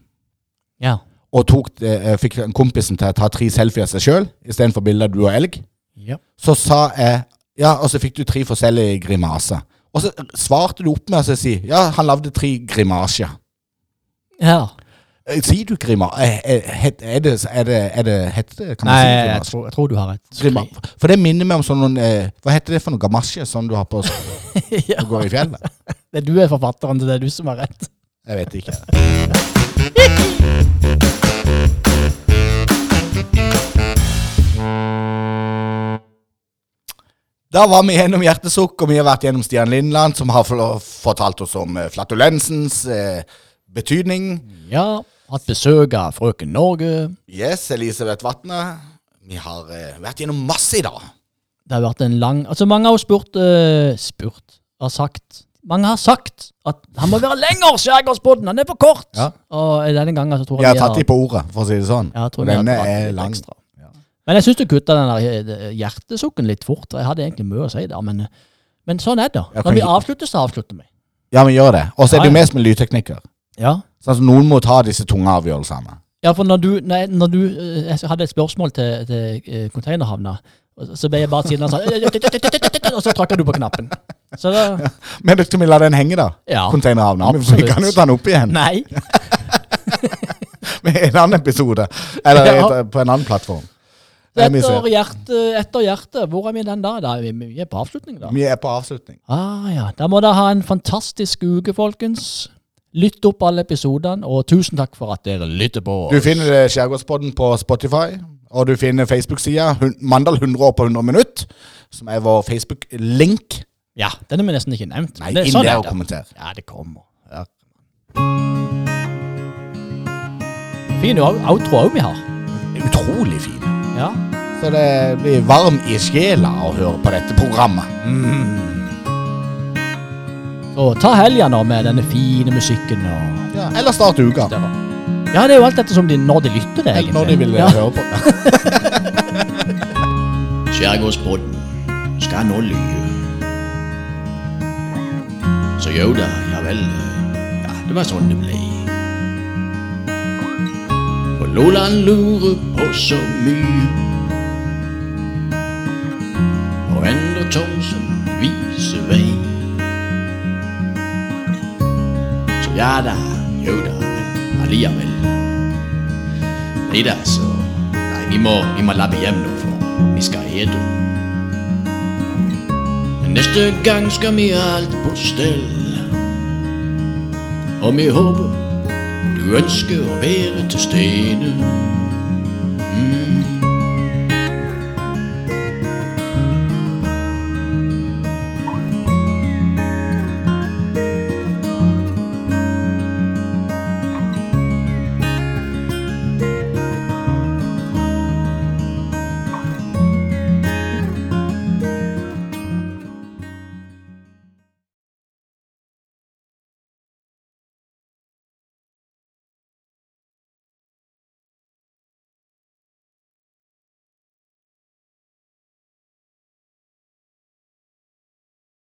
Ja. og tok, eh, fikk kompisen til å ta tre selfier av seg sjøl istedenfor bilder av du og elg, ja. så sa jeg Ja, og så fikk du tre forskjellige grimaser. Og så svarte du opp med å si ja, han lagde tre grimasjer. Ja. Eh, Sier du grima? Er, det Er det, er det heter det? Kan man Nei, si jeg tror, jeg tror du har rett. Grima. For det minner meg om sånn noen eh, Hva heter det for noe gamasje som du har på når ja, du går i fjellet? det er du er forfatteren det, er du som har rett. Jeg vet ikke. Da var vi gjennom Hjertesukk, og vi har vært gjennom Stian Lindland, som har fortalt oss om eh, flatulensens eh, betydning. Ja, hatt besøk av frøken Norge. Yes, Elisabeth Vatne. Vi har eh, vært gjennom masse i dag. Det har vært en lang Altså, mange har jo spurt eh, Spurt? Har sagt Mange har sagt at han må være lenger, Skjærgårdspodden! Han er for kort! Ja. Og denne gangen så tror jeg jeg har tatt dem på ordet, for å si det sånn. Ja, jeg tror Og vi har denne tatt er litt lang. ekstra. Men jeg syns du kutta den der eh, hjertesukken litt fort. Jeg hadde egentlig mye å si der, men, men sånn er det. Ja, Når kan vi jeg- avslutter, så avslutter vi. Ja, vi gjør det. Og så er Ja, det jo ja. med som er. Ja. Sånn at noen må ta disse tunge avgjørelsene. Ja, for når du, nei, når du eh, Jeg hadde et spørsmål til, til eh, containerhavna, og så ble jeg bare siden og sa Og så trakk du på knappen. Så da Men du vi lar den henge, da? Ja. Containerhavna. Vi- kan jo ta den opp igjen Nei. med en annen episode. Eller Ja. et- på en annen plattform. Er Etter hjerte, etter hjertet. Hvor er vi den da? da er vi, er på avslutning, da. Vi er på avslutning. Ah, ja. Da må dere ha en fantastisk uke, folkens. Lytt opp alle episodene, og tusen takk for at dere lytter på oss. Du finner eh, Skjærgårdspodden på Spotify, og du finner Facebook-sida Mandal 100 år på 100 minutt, som er vår Facebook-link. Ja, den er vi nesten ikke nevnt. Nei, Det- inn sånn der er og kommenter. Ja, det kommer. Ja. Fin outro òg vi har. Utrolig fin. Ja. Så det blir varm i sjela å høre på dette programmet. Så ta helga nå med denne fine musikken og Ja, eller start uka. Ja, det er jo alt ettersom de, når de lytter det, Eller når de vil ja. eh, høre på. Skjærgårdspodden skal nå lyve. Så jo da, ja vel. Ja, det var sånn det ble. For Loland lurer på så mye. Og Endre Thomsen viser vei. Så ja da, jo da, men allikevel. Nei så Nei, vi må, vi må labbe hjem nå, for vi skal ete. Neste gang skal vi ha alt på stell. Og vi håper du ønsker å være til stede. Mm.